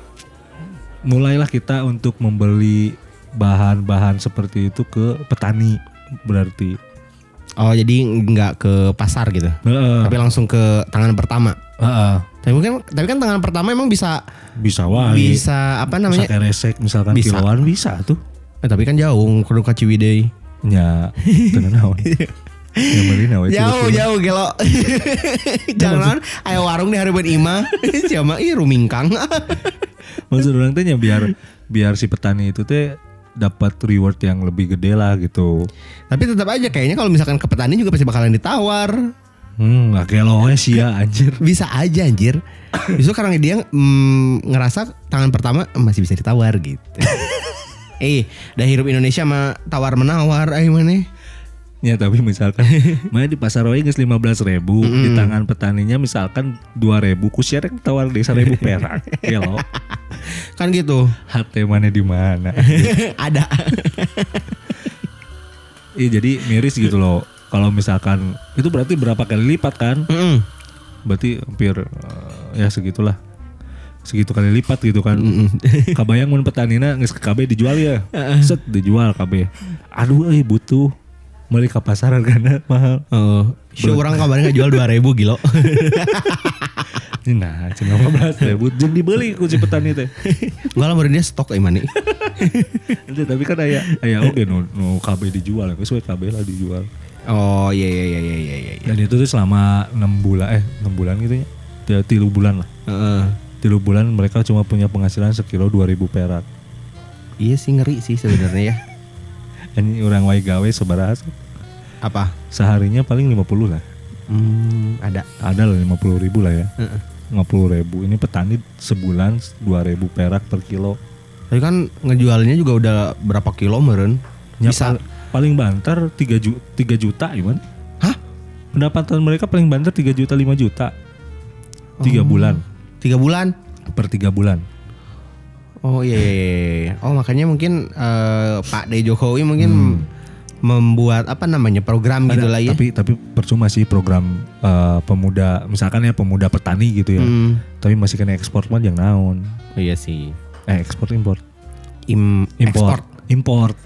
mulailah kita untuk membeli bahan-bahan seperti itu ke petani berarti. Oh jadi nggak ke pasar gitu. Heeh. Tapi langsung ke tangan pertama. Heeh. Tapi mungkin tapi kan tangan pertama emang bisa Bisa wae. bisa apa namanya? Bisa resek misalkan Bisa. kiloan bisa tuh. Eh, tapi kan jauh kudu ka Ciwidey. Tenan naon. Ya nawe Jauh jauh gelo. Jangan ayo warung di Harapan Ima. Siapa ih rumingkang. Maksud orang teh nya biar biar si petani itu teh dapat reward yang lebih gede lah gitu. tapi tetap aja kayaknya kalau misalkan ke petani juga pasti bakalan ditawar. Hmm, gak kayak lo sih ya anjir. Bisa aja anjir. Justru karena dia mm, ngerasa tangan pertama masih bisa ditawar gitu. eh, dah hirup Indonesia mah tawar menawar ayo mana? Ya tapi misalkan Mana di pasar wae geus 15 ribu Di tangan petaninya misalkan 2 ribu Kusiarek tawar desa ribu perak Gelo Kan gitu. Hati mana di mana Ada. Iya jadi miris gitu loh Kalau misalkan Itu berarti berapa kali lipat kan Mm-mm. Berarti hampir eh, Ya segitulah Segitu kali lipat gitu kan Kabayang mun petanina Nges ke KB dijual ya Set dijual KB Aduh eh butuh Balik ke pasar harganya mahal Oh, show orang kabarnya nggak jual 2000 gilo. Nah, cuma 15 ribu. Jeng dibeli ku si petani teh. Enggak lah dia stok iman nih. Tapi kan aya aya oge nu nu KB dijual, we KB lah dijual. Oh iya iya iya iya iya iya. Dan itu tuh selama 6 bulan eh 6 bulan gitu ya. Ya, tilu bulan lah. Heeh. Tilu bulan mereka cuma punya penghasilan sekilo 2000 perak. Iya sih ngeri sih sebenarnya ya. Ini orang wae gawe sabaraha Apa? seharinya paling 50 lah. Hmm, ada. Ada lah 50 ribu lah ya. Heeh. 50 ribu. Ini petani sebulan 2000 perak per kilo. Tapi kan ngejualnya juga udah berapa kilo meren? Bisa. Pal- paling banter 3 juta, 3 juta gimana? Hah? Pendapatan mereka paling banter 3 juta 5 juta. 3 Oh. bulan Tiga bulan? per 3 bulan. Oh iya, iya, iya, iya. Oh makanya mungkin eh, Pak D Jokowi mungkin membuat apa namanya program gitu Ada, lah ya. Tapi tapi percuma sih program eh, pemuda misalkan ya pemuda petani gitu ya. Hmm. Tapi masih kena ekspor mah yang naon. Oh iya sih. Eh ekspor impor. Im Import. Import.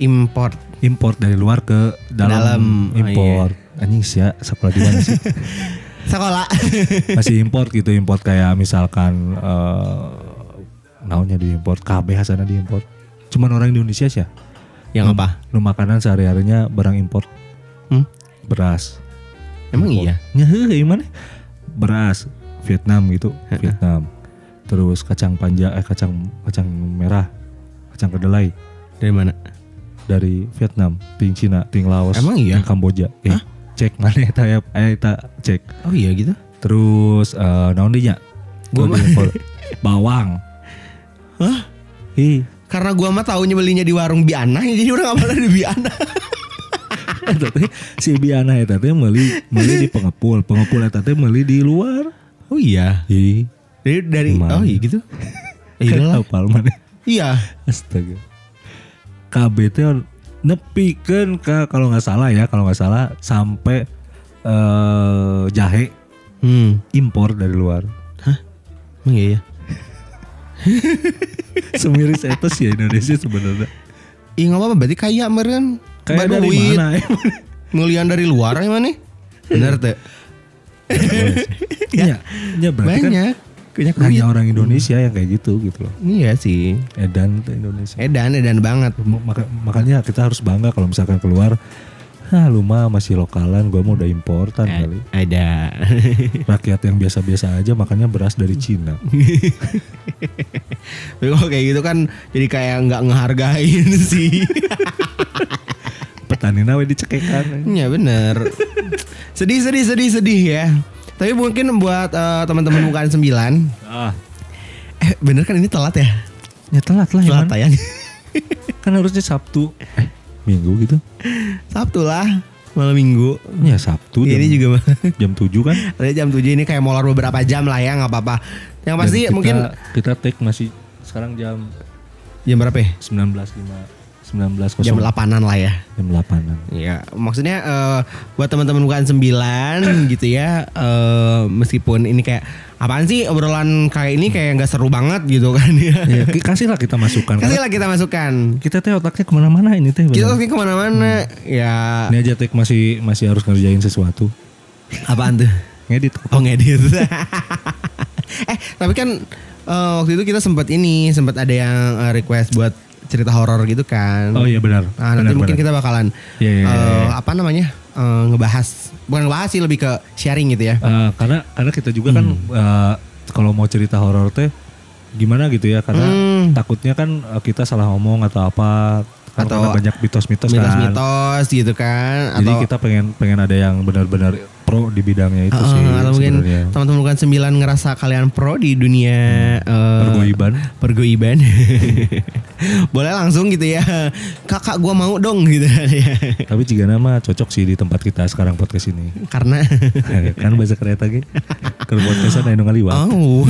Import. Import dari luar ke dalam, Dalam. Oh, import. Anjing sih ya sekolah di mana sih? Sekolah. masih import gitu import kayak misalkan eh naonnya diimport KB hasannya diimport cuman orang Indonesia sih ya Yang apa? nu makanan sehari harinya barang import Hmm? beras Emang Import. iya? nya heuh, ieu mana beras Vietnam gitu Vietnam terus kacang panja eh kacang kacang merah kacang kedelai Dari mana? Dari Vietnam ting Cina ting Laos Emang iya? ting Kamboja eh, cek mana eta ya eh, eta cek Oh iya gitu. terus eh naon dinya Gua mah- bawang Hah? ih Karena gua mah taunya belinya di warung Biana jadi udah gak pernah di Biana. teh si Biana eta teh meuli meuli di pengepul pengepul eta teh meuli di luar Oh iya. ih Dari dari Gimana? oh iya gitu. Iya lah. Iya. astaga KB teh nepikeun ka kalau nggak salah ya kalau nggak salah sampai eh jahe Hmm. impor dari luar Emang iya ya. semiris itu sih Indonesia sebenarnya Ih nggak apa-apa berarti kaya meren. dari Baduit. mana ya Ngelian dari luar ya mana? Bener tuh. ya, ya berarti kan Banyak. Banyak duit. hanya orang Indonesia yang kayak gitu gitu loh Iya sih. edan Indonesia Edan edan banget. Maka- makanya kita harus bangga kalau misalkan keluar Hah lu mah masih lokalan gua mau udah importan Eh. kali Ada. rakyat yang biasa-biasa aja makanya beras dari Cina Tapi kalau kayak gitu kan jadi kayak nggak ngehargain sih. petani nawe dicekekan Iya bener. sedih sedih sedih sedih ya. Tapi mungkin buat eh, teman-teman bukan sembilan. ah Eh bener kan ini telat ya? ya telat lah Telat ya tayang. kan harusnya Sabtu eh Minggu gitu Sabtu lah malam minggu. ya Sabtu Ya, jam, ini juga jam 7 kan Ada jam 7 ini kayak molor beberapa jam lah ya nggak apa-apa. Yang pasti Dan kita, mungkin kita take masih sekarang jam jam berapa ya? 19.5 19 Jam 8-an lah ya. jam 8-an. Iya, maksudnya eh, buat teman-teman bukan sembilan gitu ya, eh, meskipun ini kayak apaan sih obrolan kayak ini kayak nggak seru banget gitu kan ya. Ya, kasihlah kita masukan. Kasih Karena lah kita masukkan. kita teh otaknya ke mana-mana ini teh. Kita oke ke mana-mana. Ya, Ini aja tek masih masih harus ngerjain sesuatu. apaan tuh? Ngedit. Oh ngedit. eh tapi kan eh, waktu itu kita sempat ini sempat ada yang request buat cerita horor gitu kan. Oh iya benar. Nah, nanti Benar, mungkin benar. kita bakalan iya, iya, eh, iya. apa namanya eh, ngebahas bukan ngebahas sih lebih ke sharing gitu ya. Eh, karena karena kita juga kan Hmm. eh, kalau mau cerita horor teh gimana gitu ya karena Hmm. takutnya kan kita salah ngomong atau apa kan Atau banyak mitos-mitos kan. Mitos-mitos gitu kan Jadi atau kita pengen pengen ada yang benar-benar pro di bidangnya itu Eh, sih atau mungkin teman-teman bukan sembilan ngerasa kalian pro di dunia eh, Pergoiban. pergoiban. Boleh langsung gitu ya. Kakak gua mau dong gitu ya. Tapi jika nama cocok sih di tempat kita sekarang podcast ini. Karena kan bahasa kereta gitu. Ke podcastan anu ngaliwat. oh.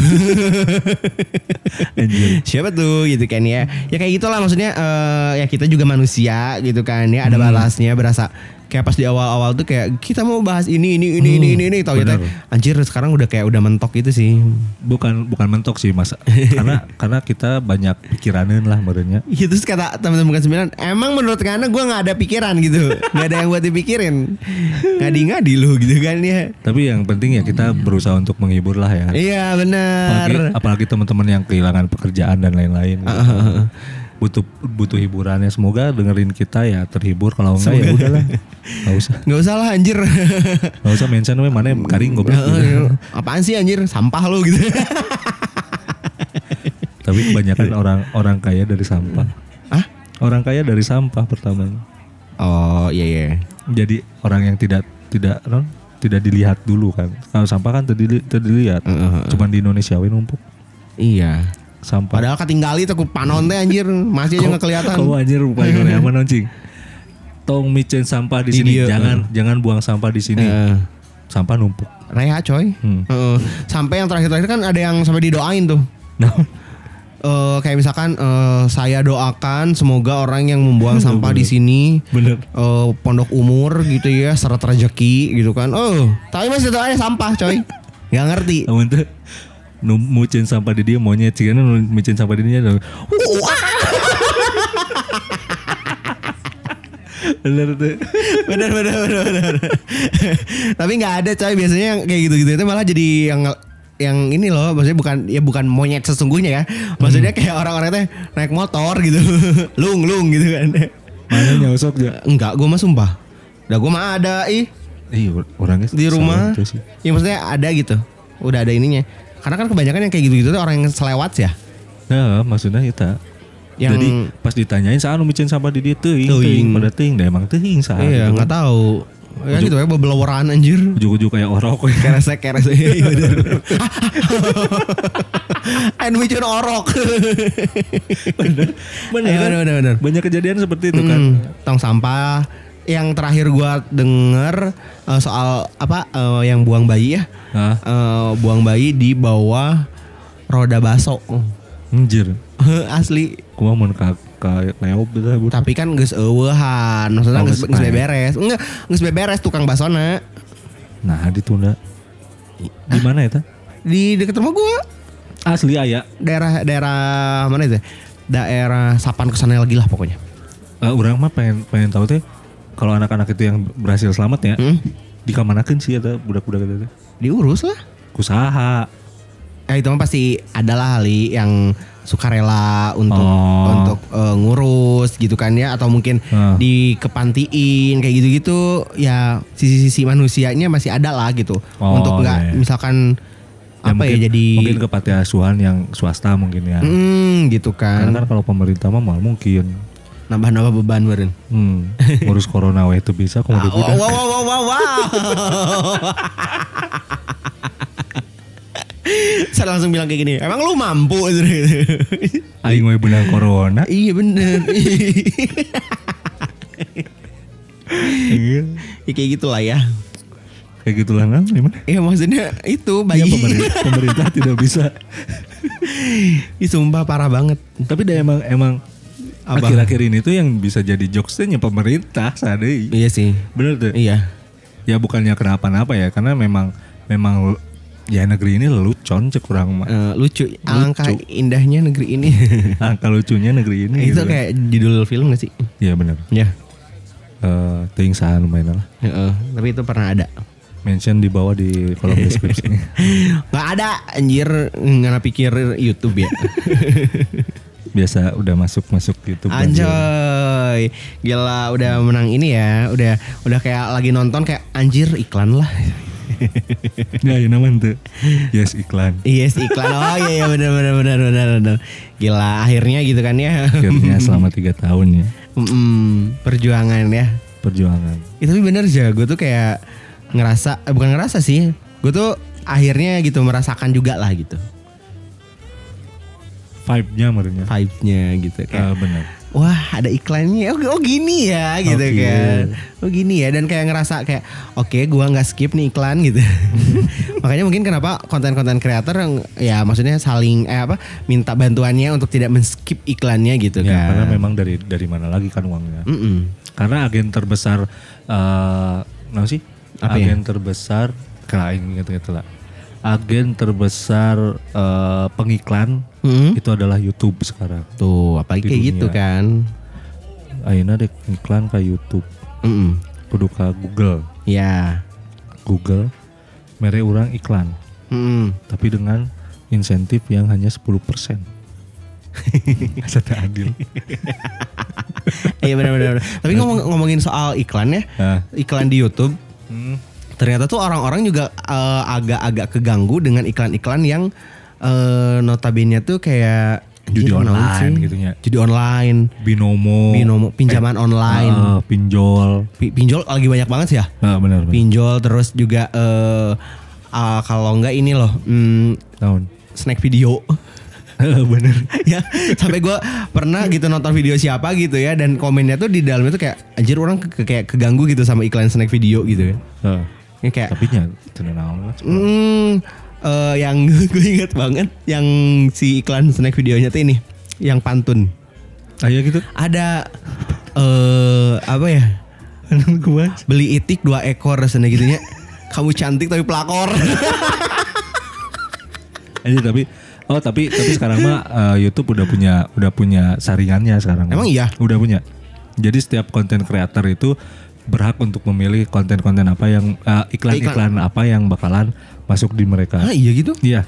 Anjir. Siapa tuh gitu kan ya. Ya kayak gitulah maksudnya eh, ya kita juga manusia gitu kan ya Hmm. ada balasnya berasa kayak pas di awal-awal tuh kayak kita mau bahas ini ini ini ini ini ini tau gitu. bener. Anjir sekarang udah kayak udah mentok gitu sih. Bukan bukan mentok sih mas. karena karena kita banyak pikiranin lah merenya. Iya terus kata teman-teman bukan sembilan Emang menurut karena gue gak ada pikiran gitu Gak ada yang buat dipikirin Ngadi-ngadi lu gitu kan ya Tapi yang penting ya kita berusaha untuk menghibur lah ya. Iya Apalagi, benar apalagi teman-teman yang kehilangan pekerjaan dan lain-lain. gitu. Butuh butuh hiburannya. Semoga dengerin kita ya terhibur. Kalau enggak ya udahlah. Gak usah. Gak usah lah anjir Gak usah mention we mana karing goblok. gitu. Apaan sih anjir Sampah lu gitu Tapi kebanyakan orang orang kaya dari sampah. Hah? Orang kaya dari sampah pertamanya. Oh iya iya Jadi orang yang tidak tidak non, tidak dilihat dulu kan. Kalau sampah kan terdili, terdilihat. Heeh. Cuman di Indonesia we numpuk Iya sampah. Padahal ketinggali tuh panon teh anjir Masih aja gak kelihatan Kau anjir rupanya Korea apa noncing. Tong micin sampah di sini. dia, jangan jangan buang sampah di sini. Heeh. Sampah numpuk. Reha coy Hmm. Heeh. Sampai yang terakhir-terakhir kan ada yang sampai didoain tuh Nah, Eh, kayak misalkan eh, saya doakan semoga orang yang membuang sampah di sini bener. eh, pondok umur gitu ya seret rezeki gitu kan oh tapi masih ada sampah coy nggak ngerti mucin sampah di dia monyet. Sih nu micin sampah di dia. ada- Bener tuh. bener bener bener bener tapi nggak ada coy. Biasanya yang kayak gitu gitu itu malah jadi yang yang ini loh. Maksudnya bukan ya bukan monyet sesungguhnya ya. Maksudnya kayak orang-orang teh naik motor gitu. Lung lung gitu kan. Mana nyosok ya? enggak gue mah sumpah. Udah gue mah ada ih. Iya orangnya di rumah. salah tuh sih. ya maksudnya ada gitu. Udah ada ininya. Karena kan kebanyakan yang kayak gitu-gitu tuh orang yang selewat ya. Nah, maksudnya kita. Yang Jadi pas ditanyain saat nu micin sampah di dia teuing, Teuing. pada teuing, dah emang teuing saat. iya, gitu. nggak tahu. Ya gitu ya belawaran anjir. Ujuk-ujuk kayak orok. Keresek keresek. Iya bener. And we orok. bener, bener, Iya, kan? bener, bener, bener. Banyak kejadian seperti itu kan. Tong sampah. Yang terakhir gua denger eh, soal apa eh, yang buang bayi ya. Hah? Eh, buang bayi di bawah roda baso. Anjir. Asli. Gua mau ka leop gitu. Tapi kan geus eueuhan, maksudnya Oh, geus beberes. Enggak, geus beberes tukang basona Nah, ditunda. Di mana ya, di dekat rumah gua. Asli aya. Daerah daerah mana itu? Daerah Sapan ke sana lagi lah pokoknya. Eh, orang mah pengen pengen tahu teh kalau anak-anak itu yang berhasil selamat ya, Hmm? dikamanakeun sih ada budak-budak itu. Diurus lah. Kusaha. Eh itu mah pasti adalah hali yang sukarela untuk Oh. untuk eh, ngurus gitu kan ya atau mungkin Ah. di kepantiin kayak gitu-gitu ya sisi-sisi manusianya masih ada lah gitu Oh, untuk nggak iya, misalkan Ya, apa ya mungkin- jadi mungkin ke panti asuhan yang swasta mungkin ya. hmm, gitu Karena kan kan kalau pemerintah mah mal mungkin. Nambah-nambah beban beren. Hmm, ngurus corona we itu bisa Ah, kemudian wow, wow, wow, wow, wow. Saya langsung bilang kayak gini, emang lu mampu? aing we benang corona. iya bener. Iya. ya kayak gitulah ya. Kayak gitulah kan gimana? Ya maksudnya itu Ya, bayi. pemerintah, pemerintah tidak bisa. Ih sumpah parah banget. Tapi dah emang emang? Akhir-akhir ini tuh yang bisa jadi jokesnya pemerintah sadei. Iya sih. Bener tuh. Iya. Ya bukannya kenapa-napa ya, karena memang memang ya negeri ini lelucon cek kurang mah. Eh, lucu. Alangkah indahnya negeri ini. Angka lucunya negeri ini. itu gitu kayak judul film gak sih? Iya bener. Ya. Eh, ting sahan lumayan lah. Heeh, tapi itu pernah ada. Mention di bawah di kolom deskripsi. Gak ada anjir nggak pikir YouTube ya. Biasa udah masuk masuk YouTube. Anjoy. Gila udah menang ini ya. Udah udah kayak lagi nonton kayak anjir iklan lah. Ya, ya namanya tuh. Yes iklan. Yes iklan. Oh iya iya benar benar benar benar benar. Gila akhirnya gitu kan ya. Akhirnya selama tiga tahun ya Mm, perjuangan ya. perjuangan. Ya, tapi bener aja gue tuh kayak ngerasa eh, bukan ngerasa sih. Gue tuh akhirnya gitu merasakan juga lah gitu. Vibe-nya menurutnya. Vibe-nya gitu kayak Ah, benar. wah ada iklannya oh, oh gini ya gitu Oke. kan oh gini ya dan kayak ngerasa kayak oke gua nggak skip nih iklan gitu makanya mungkin kenapa konten-konten kreator yang ya maksudnya saling eh apa minta bantuannya untuk tidak men-skip iklannya gitu Ya, kan karena memang dari dari mana lagi kan uangnya? Mm-mm. Karena agen terbesar eh apa sih? Apa ya? agen terbesar keraing gitu gitu lah. Agen terbesar eh, pengiklan Mm-mm. itu adalah YouTube sekarang. tuh apalagi Di kayak dunia. gitu kan Aina dek iklan ke YouTube, Mm-mm. kudu ke Google. ya Google mere orang iklan, Mm-mm. tapi dengan insentif yang hanya 10%. Asa teu adil. iya benar-benar tapi ngomong ngomongin soal iklan ya iklan di YouTube hmm, ternyata tuh orang-orang juga eh, agak-agak keganggu dengan iklan-iklan yang eh, notabene tuh kayak Judi anjir, online sih? gitu nya. Judi online, binomo, binomo, pinjaman online, ah, pinjol. Pi- pinjol lagi banyak banget sih ya. Nah, benar benar. Pinjol terus juga eh ah, kalau enggak ini loh, hmm, Tahun. snack video. bener. ya sampai gua pernah gitu nonton video siapa gitu ya dan komennya tuh di dalamnya tuh kayak anjir orang ke- kayak keganggu gitu sama iklan snack video gitu ya. Heeh. Ini kayak Tapi nya. Hmm, eh, yang gue inget banget yang si iklan snack videonya tuh ini, yang pantun. Ayo gitu. Ada eh apa ya? gua. Beli itik dua ekor rasanya gitunya. Kamu cantik tapi pelakor. Aja tapi oh tapi tapi sekarang mah eh, YouTube udah punya udah punya saringannya sekarang. Emang iya? Udah punya. Jadi setiap konten kreator itu berhak untuk memilih konten-konten apa yang eh, iklan-iklan apa yang bakalan masuk di mereka. ah iya gitu? Iya.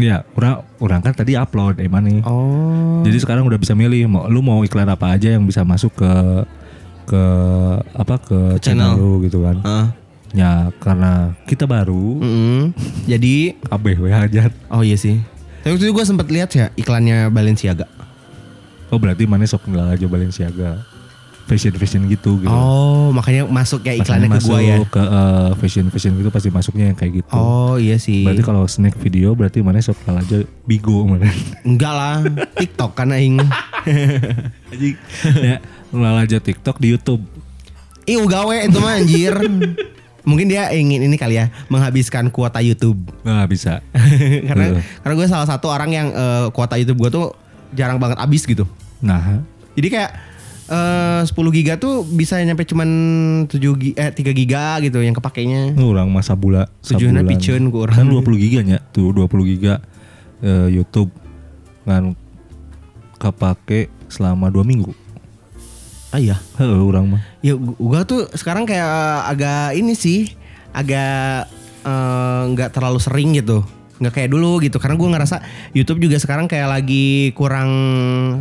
Iya, orang orang kan tadi upload emang nih. Oh. Jadi sekarang udah bisa milih mau lu mau iklan apa aja yang bisa masuk ke ke apa ke channel, Channel. lu gitu kan. Ah. Ya karena kita baru Mm-mm. Jadi kabeh we hajar. oh iya sih. Tapi waktu itu gue sempet lihat ya iklannya Balenciaga. Oh berarti mana sok ngelala aja Balenciaga. Fashion fashion gitu gitu. Oh makanya masuk ya iklannya ke masuk gue ya. ke eh, fashion fashion gitu pasti masuknya yang kayak gitu. Oh iya sih. Berarti kalau snack video berarti mana ngelala aja bigo mana. Enggak lah, TikTok kan aing. Anjing. ya ngelala aja TikTok di YouTube. Ih gawe itu mah anjir. Mungkin dia ingin ini kali ya menghabiskan kuota YouTube. Nggak bisa. karena Betul. karena gue salah satu orang yang eh, kuota YouTube gue tuh jarang banget habis gitu. Nah, Jadi kayak eh 10 giga tuh bisa nyampe cuman 7 giga, eh 3 giga gitu yang kepakainya. orang masa bula Tujuannya piceun ku orang. Kan 20 giga nya tuh 20 giga eh, YouTube kan kepake selama dua minggu. Ah iya. Heeh, orang mah. Ya gu- gua tuh sekarang kayak agak ini sih, agak eh, nggak terlalu sering gitu. Nggak kayak dulu gitu karena gua ngerasa YouTube juga sekarang kayak lagi kurang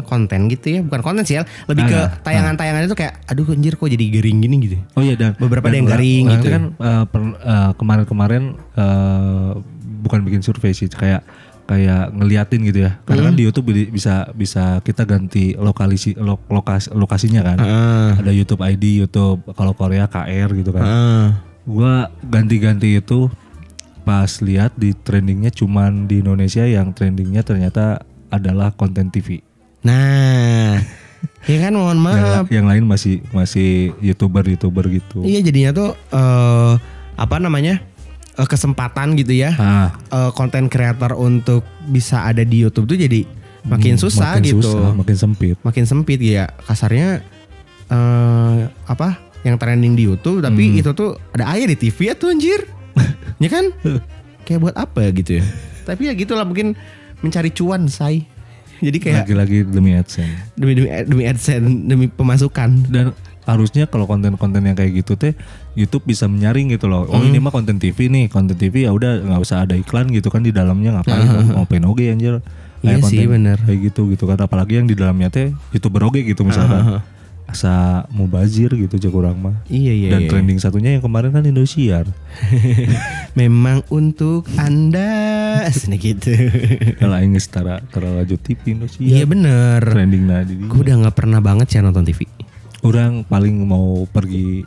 konten gitu ya bukan konten sih ya lebih ke Ah, tayangan-tayangannya tuh kayak aduh anjir kok jadi garing gini gitu Oh iya dan Beberapa dan ada yang orang- garing orang gitu kan eh, per- eh, kemarin-kemarin eh, bukan bikin survei sih kayak kayak ngeliatin gitu ya. Karena kan di YouTube bi- bisa bisa kita ganti lokalisi lo- lokasi lokasinya kan. Heeh. Ada YouTube ID, YouTube kalau Korea KR gitu kan. Heeh. Gua ganti-ganti itu pas lihat di trendingnya cuman di Indonesia yang trendingnya ternyata adalah konten TV. Nah, ya kan mohon Yang, maaf. la- yang lain masih masih youtuber-youtuber gitu. Iya jadinya tuh eh apa namanya eh, kesempatan gitu ya Ah, eh, konten kreator untuk bisa ada di YouTube tuh jadi makin hmm, susah makin gitu, susah, makin sempit. makin sempit ya kasarnya eh apa yang trending di YouTube tapi Hmm. itu tuh ada aja di TV ya tuh anjir, ya kan? Kayak buat apa gitu ya? Tapi ya gitulah mungkin mencari cuan say. Jadi kayak Lagi-lagi demi AdSense. demi demi demi AdSense demi pemasukan. Dan harusnya kalau konten-konten yang kayak gitu teh YouTube bisa menyaring gitu loh. Oh Hmm. ini mah konten TV nih, konten TV ya udah nggak usah ada iklan gitu kan di dalamnya ngapain mau open oge anjir. Iya sih, bener. Kayak gitu gitu kan apalagi yang di dalamnya teh YouTuber oge gitu misalkan. Asa mubazir gitu aja kurang mah. Iya iya. Dan iya. trending satunya yang kemarin kan Indosiar. Memang untuk anda Sini gitu Kalau aing geus tara tara lanjut TV Indosiar. Iya bener Trending nah di Gue udah gak pernah banget sih nonton TV Orang paling mau pergi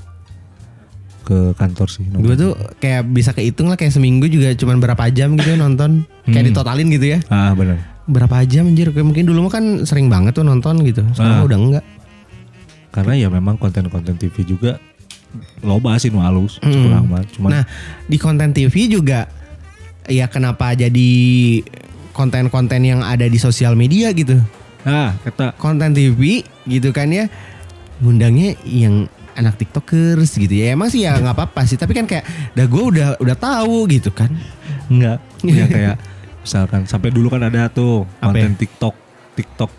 ke kantor sih. nonton. Gue tuh kayak bisa kehitung lah Kayak seminggu juga cuman berapa jam gitu ya nonton Kayak ditotalin gitu ya Ah benar. Berapa jam anjir Kayak mungkin dulu mah kan sering banget tuh nonton gitu Sekarang Ah. udah enggak Karena ya memang konten-konten TV juga loba sih nu halus Hmm. kurang mah. Cuman Nah di konten TV juga Ya kenapa jadi konten-konten yang ada di sosial media gitu nah kata konten TV gitu kan ya ngundangnya yang anak tiktokers gitu ya emang sih ya nggak apa-apa sih tapi kan kayak dah gue udah udah tahu gitu kan enggak ya kayak misalkan sampai dulu kan ada tuh Apa ya? konten TikTok TikTok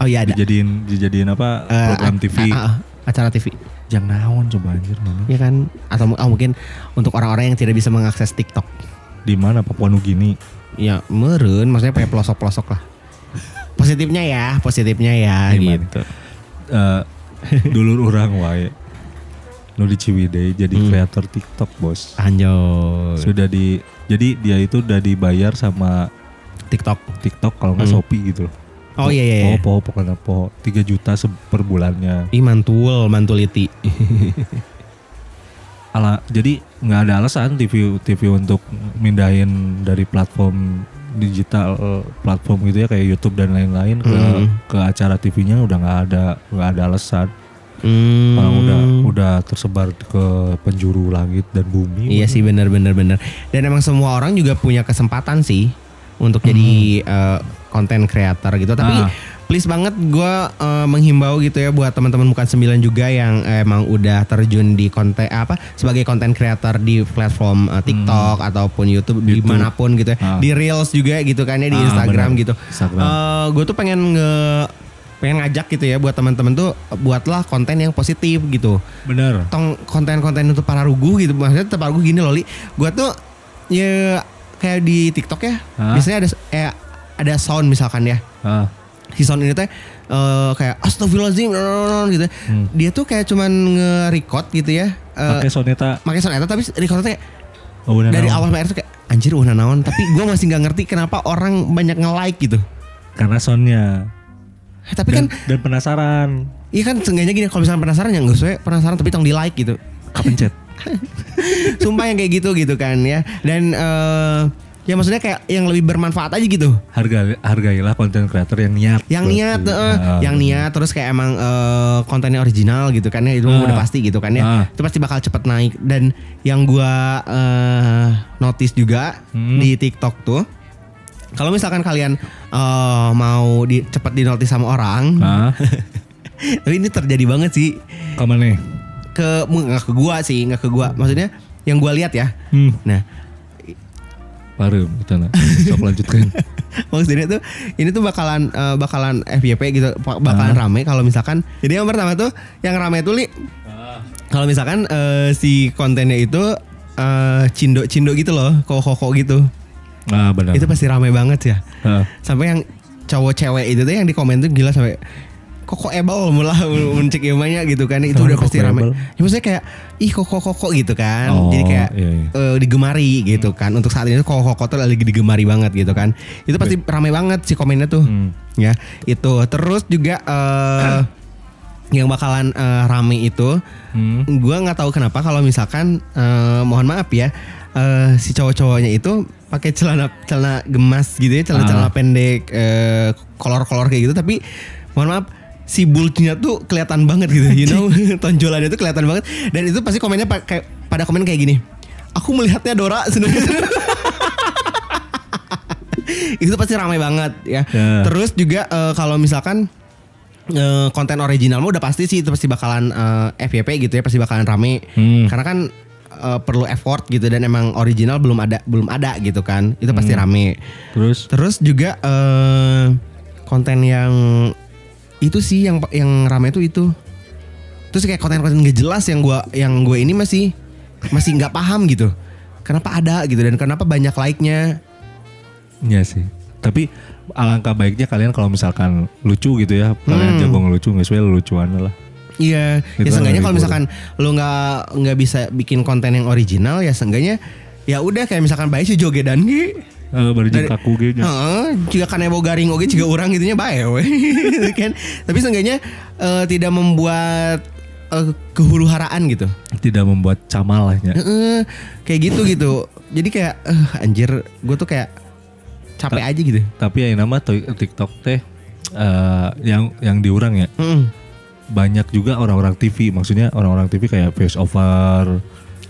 oh iya ada. Dijadiin dijadiin apa Eh, program TV a- a- acara TV jangan naon coba anjir mana? Ya kan? Atau oh, mungkin untuk orang-orang yang tidak bisa mengakses TikTok. Di mana Papua Nugini? Ya meren maksudnya kayak pelosok-pelosok lah. Positifnya ya positifnya ya Gimana? gitu. Eh, dulur orang wae. Nu di Ciwidey jadi Hmm. kreator TikTok bos. Anjay sudah di jadi dia itu udah dibayar sama TikTok. TikTok kalau nggak Hmm. Shopee gitu loh oh iya iya, iya. Po, po, pokoknya po. 3 juta per bulannya. Ih mantul mantuliti Ala, jadi nggak ada alasan TV TV untuk mindahin dari platform digital platform gitu ya kayak YouTube dan lain-lain ke Hmm. ke acara TV-nya udah nggak ada nggak ada alasan. hmm. Orang udah udah tersebar ke penjuru langit dan bumi. Iya sih benar benar benar. Dan emang semua orang juga punya kesempatan sih untuk jadi eh, konten creator gitu. Tapi Ah. please banget gue menghimbau gitu ya buat teman-teman bukan sembilan juga yang emang udah terjun di konten apa sebagai konten creator di platform eh, TikTok ataupun YouTube, YouTube. di mana pun gitu ya. Ah. Di Reels juga gitu kan ya di Ah, Instagram benar. gitu. Instagram. gue tuh pengen nge pengen ngajak gitu ya buat teman-teman tuh buatlah konten yang positif gitu Bener. tong konten-konten untuk para rugu gitu maksudnya para rugu gini loh li gue tuh ya kayak di TikTok ya Hah? biasanya ada eh, ada sound misalkan ya Ah, si sound ini teh eh, kayak astagfirullahaladzim gitu Hmm. dia tuh kayak cuman nge-record gitu ya eh, Pakai soneta. pakai sound eta tapi recordnya kayak Oh, bener dari naon. awal akhir tuh kayak anjir udah naon tapi gue masih nggak ngerti kenapa orang banyak nge-like gitu. Karena soundnya. Eh, tapi Dan, kan dan penasaran. iya kan seenggaknya gini kalau misalnya penasaran ya nggak usah penasaran tapi tong di like gitu. Kepencet. Sumpah yang kayak gitu gitu kan ya. Dan eh ya maksudnya kayak yang lebih bermanfaat aja gitu. Harga hargailah konten kreator yang niat. Yang niat, eh, Ah, yang niat terus kayak emang eh, kontennya original gitu kan ya itu Ah. udah pasti gitu kan ya. Ah. Itu pasti bakal cepet naik dan yang gua eh, notice juga Hmm. di TikTok tuh kalau misalkan kalian eh, mau di, cepet di notice sama orang, Ah, tapi ini terjadi banget sih ke mana nih? ke nggak ke gua sih nggak ke gua maksudnya yang gua lihat ya. Hmm, Nah parum gitu nah. Sok lanjutkan. maksudnya tuh ini tuh bakalan eh, bakalan FYP gitu bakalan Ah. rame kalau misalkan jadi yang pertama tuh yang rame tuh li kalau misalkan eh, si kontennya itu eh, cindo cindo gitu loh koko koko gitu Ah, benar. itu pasti rame banget ya Ah, sampai yang cowok cewek itu tuh yang di komen tuh gila sampai koko ebal mulah mencek ilmunya gitu kan itu udah pasti ebal? ya maksudnya kayak ih koko koko gitu kan Oh, jadi kayak iya, iya. eh, digemari gitu kan untuk saat ini tuh koko koko tuh lagi digemari banget gitu kan itu pasti rame banget sih komennya tuh Hmm. ya itu terus juga eh yang bakalan eh, rame itu Hmm. gue nggak tahu kenapa kalau misalkan eh, mohon maaf ya eh, si cowok-cowoknya itu pakai celana celana gemas gitu ya celana celana Ah. pendek eh, kolor-kolor kayak gitu tapi mohon maaf si bultnya tuh kelihatan banget gitu you know tonjolannya tuh kelihatan banget dan itu pasti komennya pa- kayak pada komen kayak gini aku melihatnya Dora itu pasti ramai banget ya. Ya. Terus juga eh, kalau misalkan eh, konten original mah udah pasti sih itu pasti bakalan eh, FYP gitu ya, pasti bakalan rame. Hmm. Karena kan eh, perlu effort gitu dan emang original belum ada belum ada gitu kan. Itu pasti Hmm. rame. Terus Terus juga eh, konten yang itu sih yang yang rame itu itu. Terus kayak konten-konten gak jelas yang gua yang gue ini masih masih nggak paham gitu. Kenapa ada gitu dan kenapa banyak like-nya? Iya sih. Tapi alangkah baiknya kalian kalau misalkan lucu gitu ya, kalian Hmm. jago ngelucu, nggak sesuai lucuan lah. Iya, Itu ya seenggaknya kalau lebih misalkan lu nggak nggak bisa bikin konten yang original ya seenggaknya ya udah kayak misalkan baik si jogedan ge. Eh, baru jeung kaku gitu. Heeh, jika kanebo garing oge juga orang gitunya bae we. kan. Tapi seenggaknya eh, tidak membuat eh, kehuru-haraan gitu. Tidak membuat camal lah ya. Heeh, kayak gitu gitu. Jadi kayak eh, anjir gue tuh kayak capek aja gitu. Tapi yang nama to- TikTok teh eh, yang yang diurang ya Heeh. banyak juga orang-orang TV maksudnya orang-orang TV kayak voice over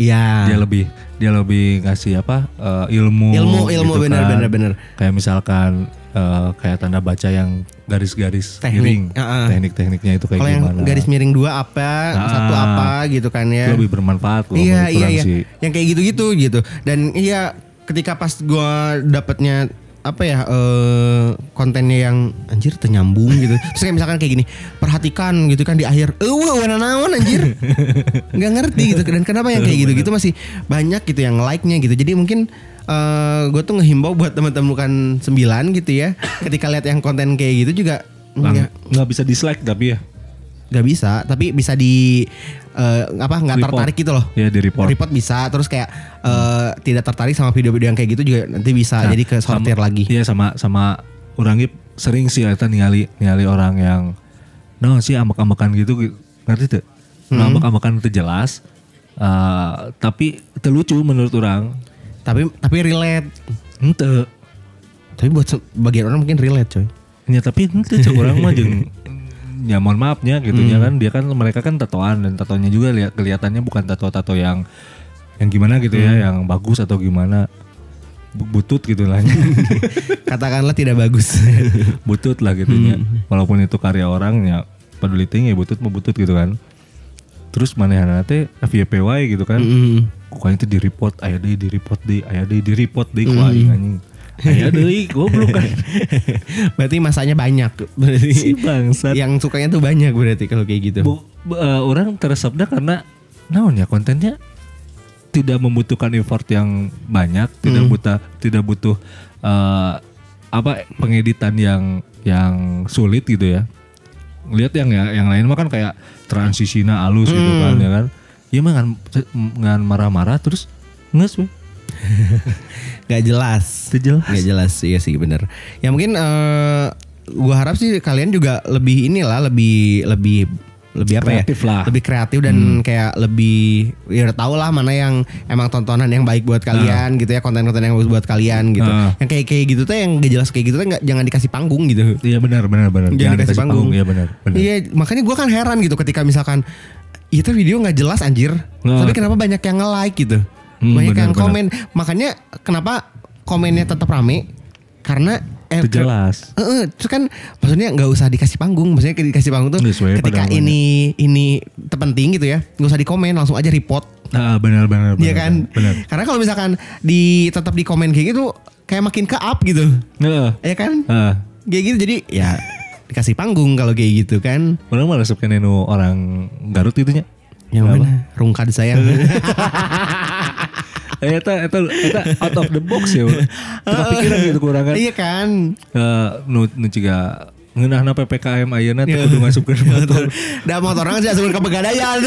Iya. dia lebih dia lebih ngasih apa eh, ilmu ilmu ilmu gitu bener kan. bener bener. kayak misalkan eh, kayak tanda baca yang garis-garis Teknik, miring uh-uh. teknik-tekniknya itu kayak yang gimana garis miring dua apa, Ah. satu apa gitu kan ya. itu lebih bermanfaat loh Iya iya iya. sih. Yang kayak gitu-gitu gitu. Dan iya ketika pas gua dapetnya apa ya eh kontennya yang anjir ternyambung gitu. Terus kayak misalkan kayak gini, perhatikan gitu kan di akhir, "Eh, wah, warna naon anjir." nggak ngerti gitu. Dan kenapa yang kayak gitu-gitu masih banyak gitu yang like-nya gitu. Jadi mungkin eh gue tuh ngehimbau buat teman-teman bukan sembilan gitu ya. Ketika lihat yang konten kayak gitu juga nggak bisa dislike tapi ya nggak bisa, tapi bisa di eh, apa nggak tertarik gitu loh. Ya di report. Report bisa terus kayak eh, tidak tertarik sama video-video yang kayak gitu juga nanti bisa Nah, jadi ke sortir sama- lagi. Iya sama sama orang gitu sering sih kita ningali ningali orang yang no sih ambek-ambekan gitu ngerti tuh? Hmm. nah, ambek-ambekan itu jelas eh, tapi itu lucu menurut orang. Tapi tapi relate. Ente. Tapi buat se- bagian orang mungkin relate coy. Ya tapi ente orang mah jeung ya mohon maafnya gitu Hmm. ya kan dia kan mereka kan tatoan dan tatonya juga lihat kelihatannya bukan tato-tato yang yang gimana gitu Hmm. ya yang bagus atau gimana Bu- butut gitu lah katakanlah tidak bagus butut lah gitu ya. Walaupun itu karya orang ya peduli ting ya butut mau butut gitu kan. Terus mana teh FYPY gitu kan. Mm. Kok itu di report, aya deui di report deui, aya deui di report deui ku aing anjing. Aya deui goblok kan. berarti masanya banyak berarti si bangsat. yang sukanya tuh banyak berarti kalau kayak gitu Bu, eh, orang teresapnya karena naon ya kontennya tidak membutuhkan effort yang banyak, tidak butuh tidak butuh eh, apa pengeditan yang yang sulit gitu ya. Lihat yang ya yang lain mah kan kayak transisinya halus gitu kan ya kan. Iya mah ngan ngan marah-marah terus nges we. Gak jelas. Itu jelas. Gak jelas iya sih bener. Ya mungkin eh gua harap sih kalian juga lebih inilah lebih lebih lebih apa Kreatif ya? lah. Lebih kreatif dan kayak lebih ya udah tau lah mana yang emang tontonan yang baik buat kalian gitu ya konten-konten yang bagus buat kalian gitu. Ah. Yang kayak kayak gitu tuh yang gak jelas kayak gitu tuh nggak jangan dikasih panggung gitu. Iya benar benar benar. Jangan dikasih panggung. Iya benar benar. Iya makanya gua kan heran gitu ketika misalkan itu video nggak jelas anjir, Nah. tapi kenapa banyak yang nge-like gitu, Hmm, banyak benar, yang komen. Makanya kenapa komennya tetap rame? Karena eh, Itu jelas. Eh, eh, terus kan maksudnya nggak usah dikasih panggung, maksudnya dikasih panggung tuh sesuai ketika ini ini terpenting gitu ya, nggak usah dikomen langsung aja report, Ah benar benar Iya kan? Benar. Karena kalau misalkan di tetap di komen kayak gitu, kayak makin ke up gitu, Heeh. ya kan? Ah. Kayak gitu jadi ya dikasih panggung kalau kayak gitu kan. Orang malah suka nenu orang Garut itunya. Yang mana? Rungkad sayang. Eh, eta eta eta out of the box ya. Teka pikiran gitu kurang kan. iya kan. Eh, nu nu ciga ngeunahna PPKM ayeuna teh kudu ngasupkeun motor. Da motor orang sih asupan ke pegadaian.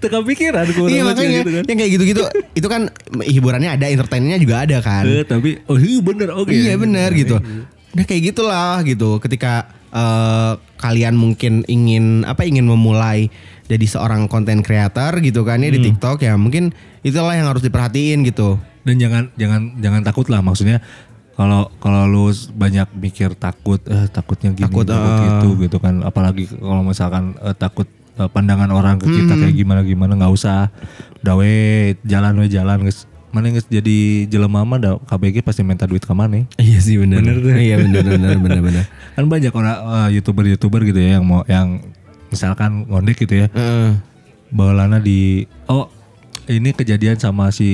Teka pikiran kurang iya makanya gitu kan. yang kayak gitu-gitu itu kan hiburannya ada, entertainnya juga ada kan. Eh, tapi oh iya bener oke. Iya benar gitu. Nah kayak gitulah gitu. Ketika eh, kalian mungkin ingin apa ingin memulai jadi seorang konten creator gitu kan ya di TikTok ya mungkin itulah yang harus diperhatiin gitu. Dan jangan jangan jangan takut lah maksudnya kalau kalau lu banyak mikir takut eh takutnya gini Takut, takut, eh. gitu gitu kan apalagi kalau misalkan eh, takut eh, pandangan orang ke kita kayak gimana gimana nggak usah udah we jalan we jalan guys mana geus jadi jelema mah da KBG pasti minta duit ke mana Iya sih benar. Bener deh. Iya benar benar benar benar. kan banyak orang eh, youtuber-youtuber gitu ya yang mau yang misalkan ngondek gitu ya Heeh. bawalannya di oh ini kejadian sama si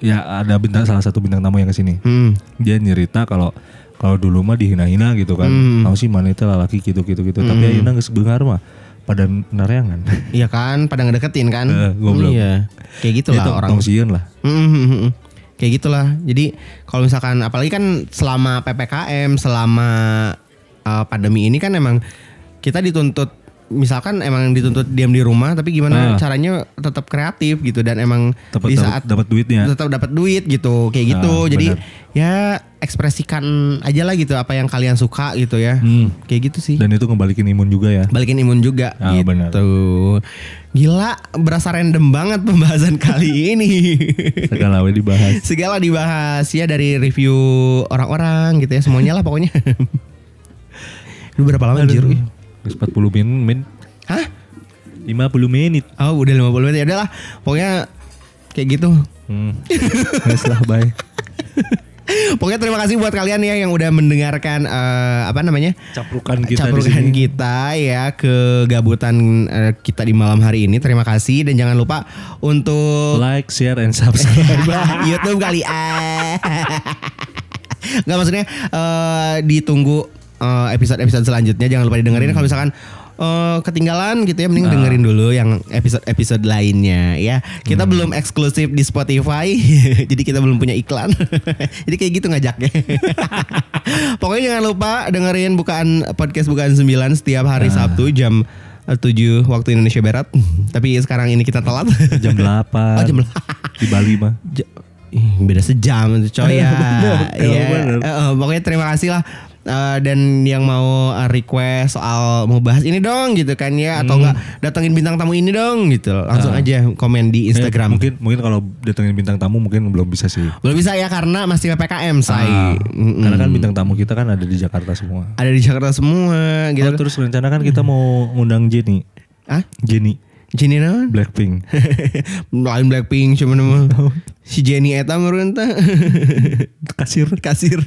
ya ada bintang salah satu bintang tamu yang ke sini Hmm. dia nyerita kalau kalau dulu mah dihina-hina gitu kan Hmm. tahu sih mana itu lalaki gitu gitu gitu tapi ayeuna geus beungar mah pada nareangan Iya kan, pada ngedeketin kan? Eh, goblok. Iya. Kayak gitulah itu orang. tong sieun lah Mm, mm, mm, mm. Kayak gitulah. Jadi kalau misalkan apalagi kan selama PPKM, selama uh, pandemi ini kan emang kita dituntut misalkan emang dituntut diam di rumah tapi Ah. gimana caranya tetap kreatif gitu dan emang dapat di saat dapat duitnya tetap dapat duit gitu kayak gitu. Ah, Jadi benar. ya ekspresikan aja lah gitu apa yang kalian suka gitu ya. Hmm. Kayak gitu sih. dan itu ngebalikin imun juga ya Balikin imun juga Ah, gitu. benar. Gila, berasa random banget pembahasan kali ini. segala dibahas Segala dibahas ya dari review orang-orang gitu ya semuanya lah pokoknya. Lu berapa lama? Aduh, 40 menit Hah? 50 menit Oh udah 50 menit ya udahlah. Pokoknya kayak gitu. hmm. Geus lah bye Pokoknya terima kasih buat kalian ya yang udah mendengarkan eh, apa namanya? caprukan kita di Caprukan sini kita ya ke gabutan eh, kita di malam hari ini. Terima kasih dan jangan lupa untuk like share and subscribe YouTube kali ah. Nggak maksudnya eh, ditunggu eh, episode-episode selanjutnya jangan lupa didengerin kalau misalkan eh, ketinggalan gitu ya mending dengerin dulu yang episode-episode lainnya ya. Kita belum eksklusif di Spotify. jadi kita belum punya iklan. jadi kayak gitu ngajaknya. Pokoknya jangan lupa dengerin bukaan podcast bukaan 9 setiap hari Sabtu jam eh, 7 waktu Indonesia Barat. Tapi sekarang ini kita telat. jam 8 Oh, jam di Bali mah Ja- beda sejam tuh coy ya. Iya. eh, pokoknya terima kasih lah. Eh, dan yang mau eh, request soal mau bahas ini dong gitu kan ya atau enggak datengin bintang tamu ini dong gitu. Langsung Ah. aja komen di Eh, Instagram. mungkin mungkin kalau datengin bintang tamu mungkin belum bisa sih. Belum bisa ya karena masih ppkm say Ah, Mm-mm. karena kan bintang tamu kita kan ada di Jakarta semua. Ada di Jakarta semua gitu. Oh, terus rencana kan kita mau ngundang Jenny. Ah Jenny Jenny nama? Blackpink. Lain Blackpink cuman nama. si Jenny Eta merenta. kasir. Kasir.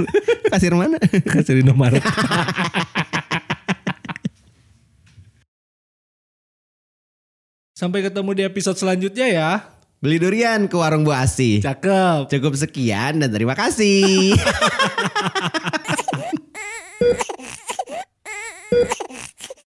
Kasir mana? Kasir Indomaret. Sampai ketemu di episode selanjutnya ya. Beli durian ke warung Bu Asi. Cakep. Cukup sekian dan terima kasih.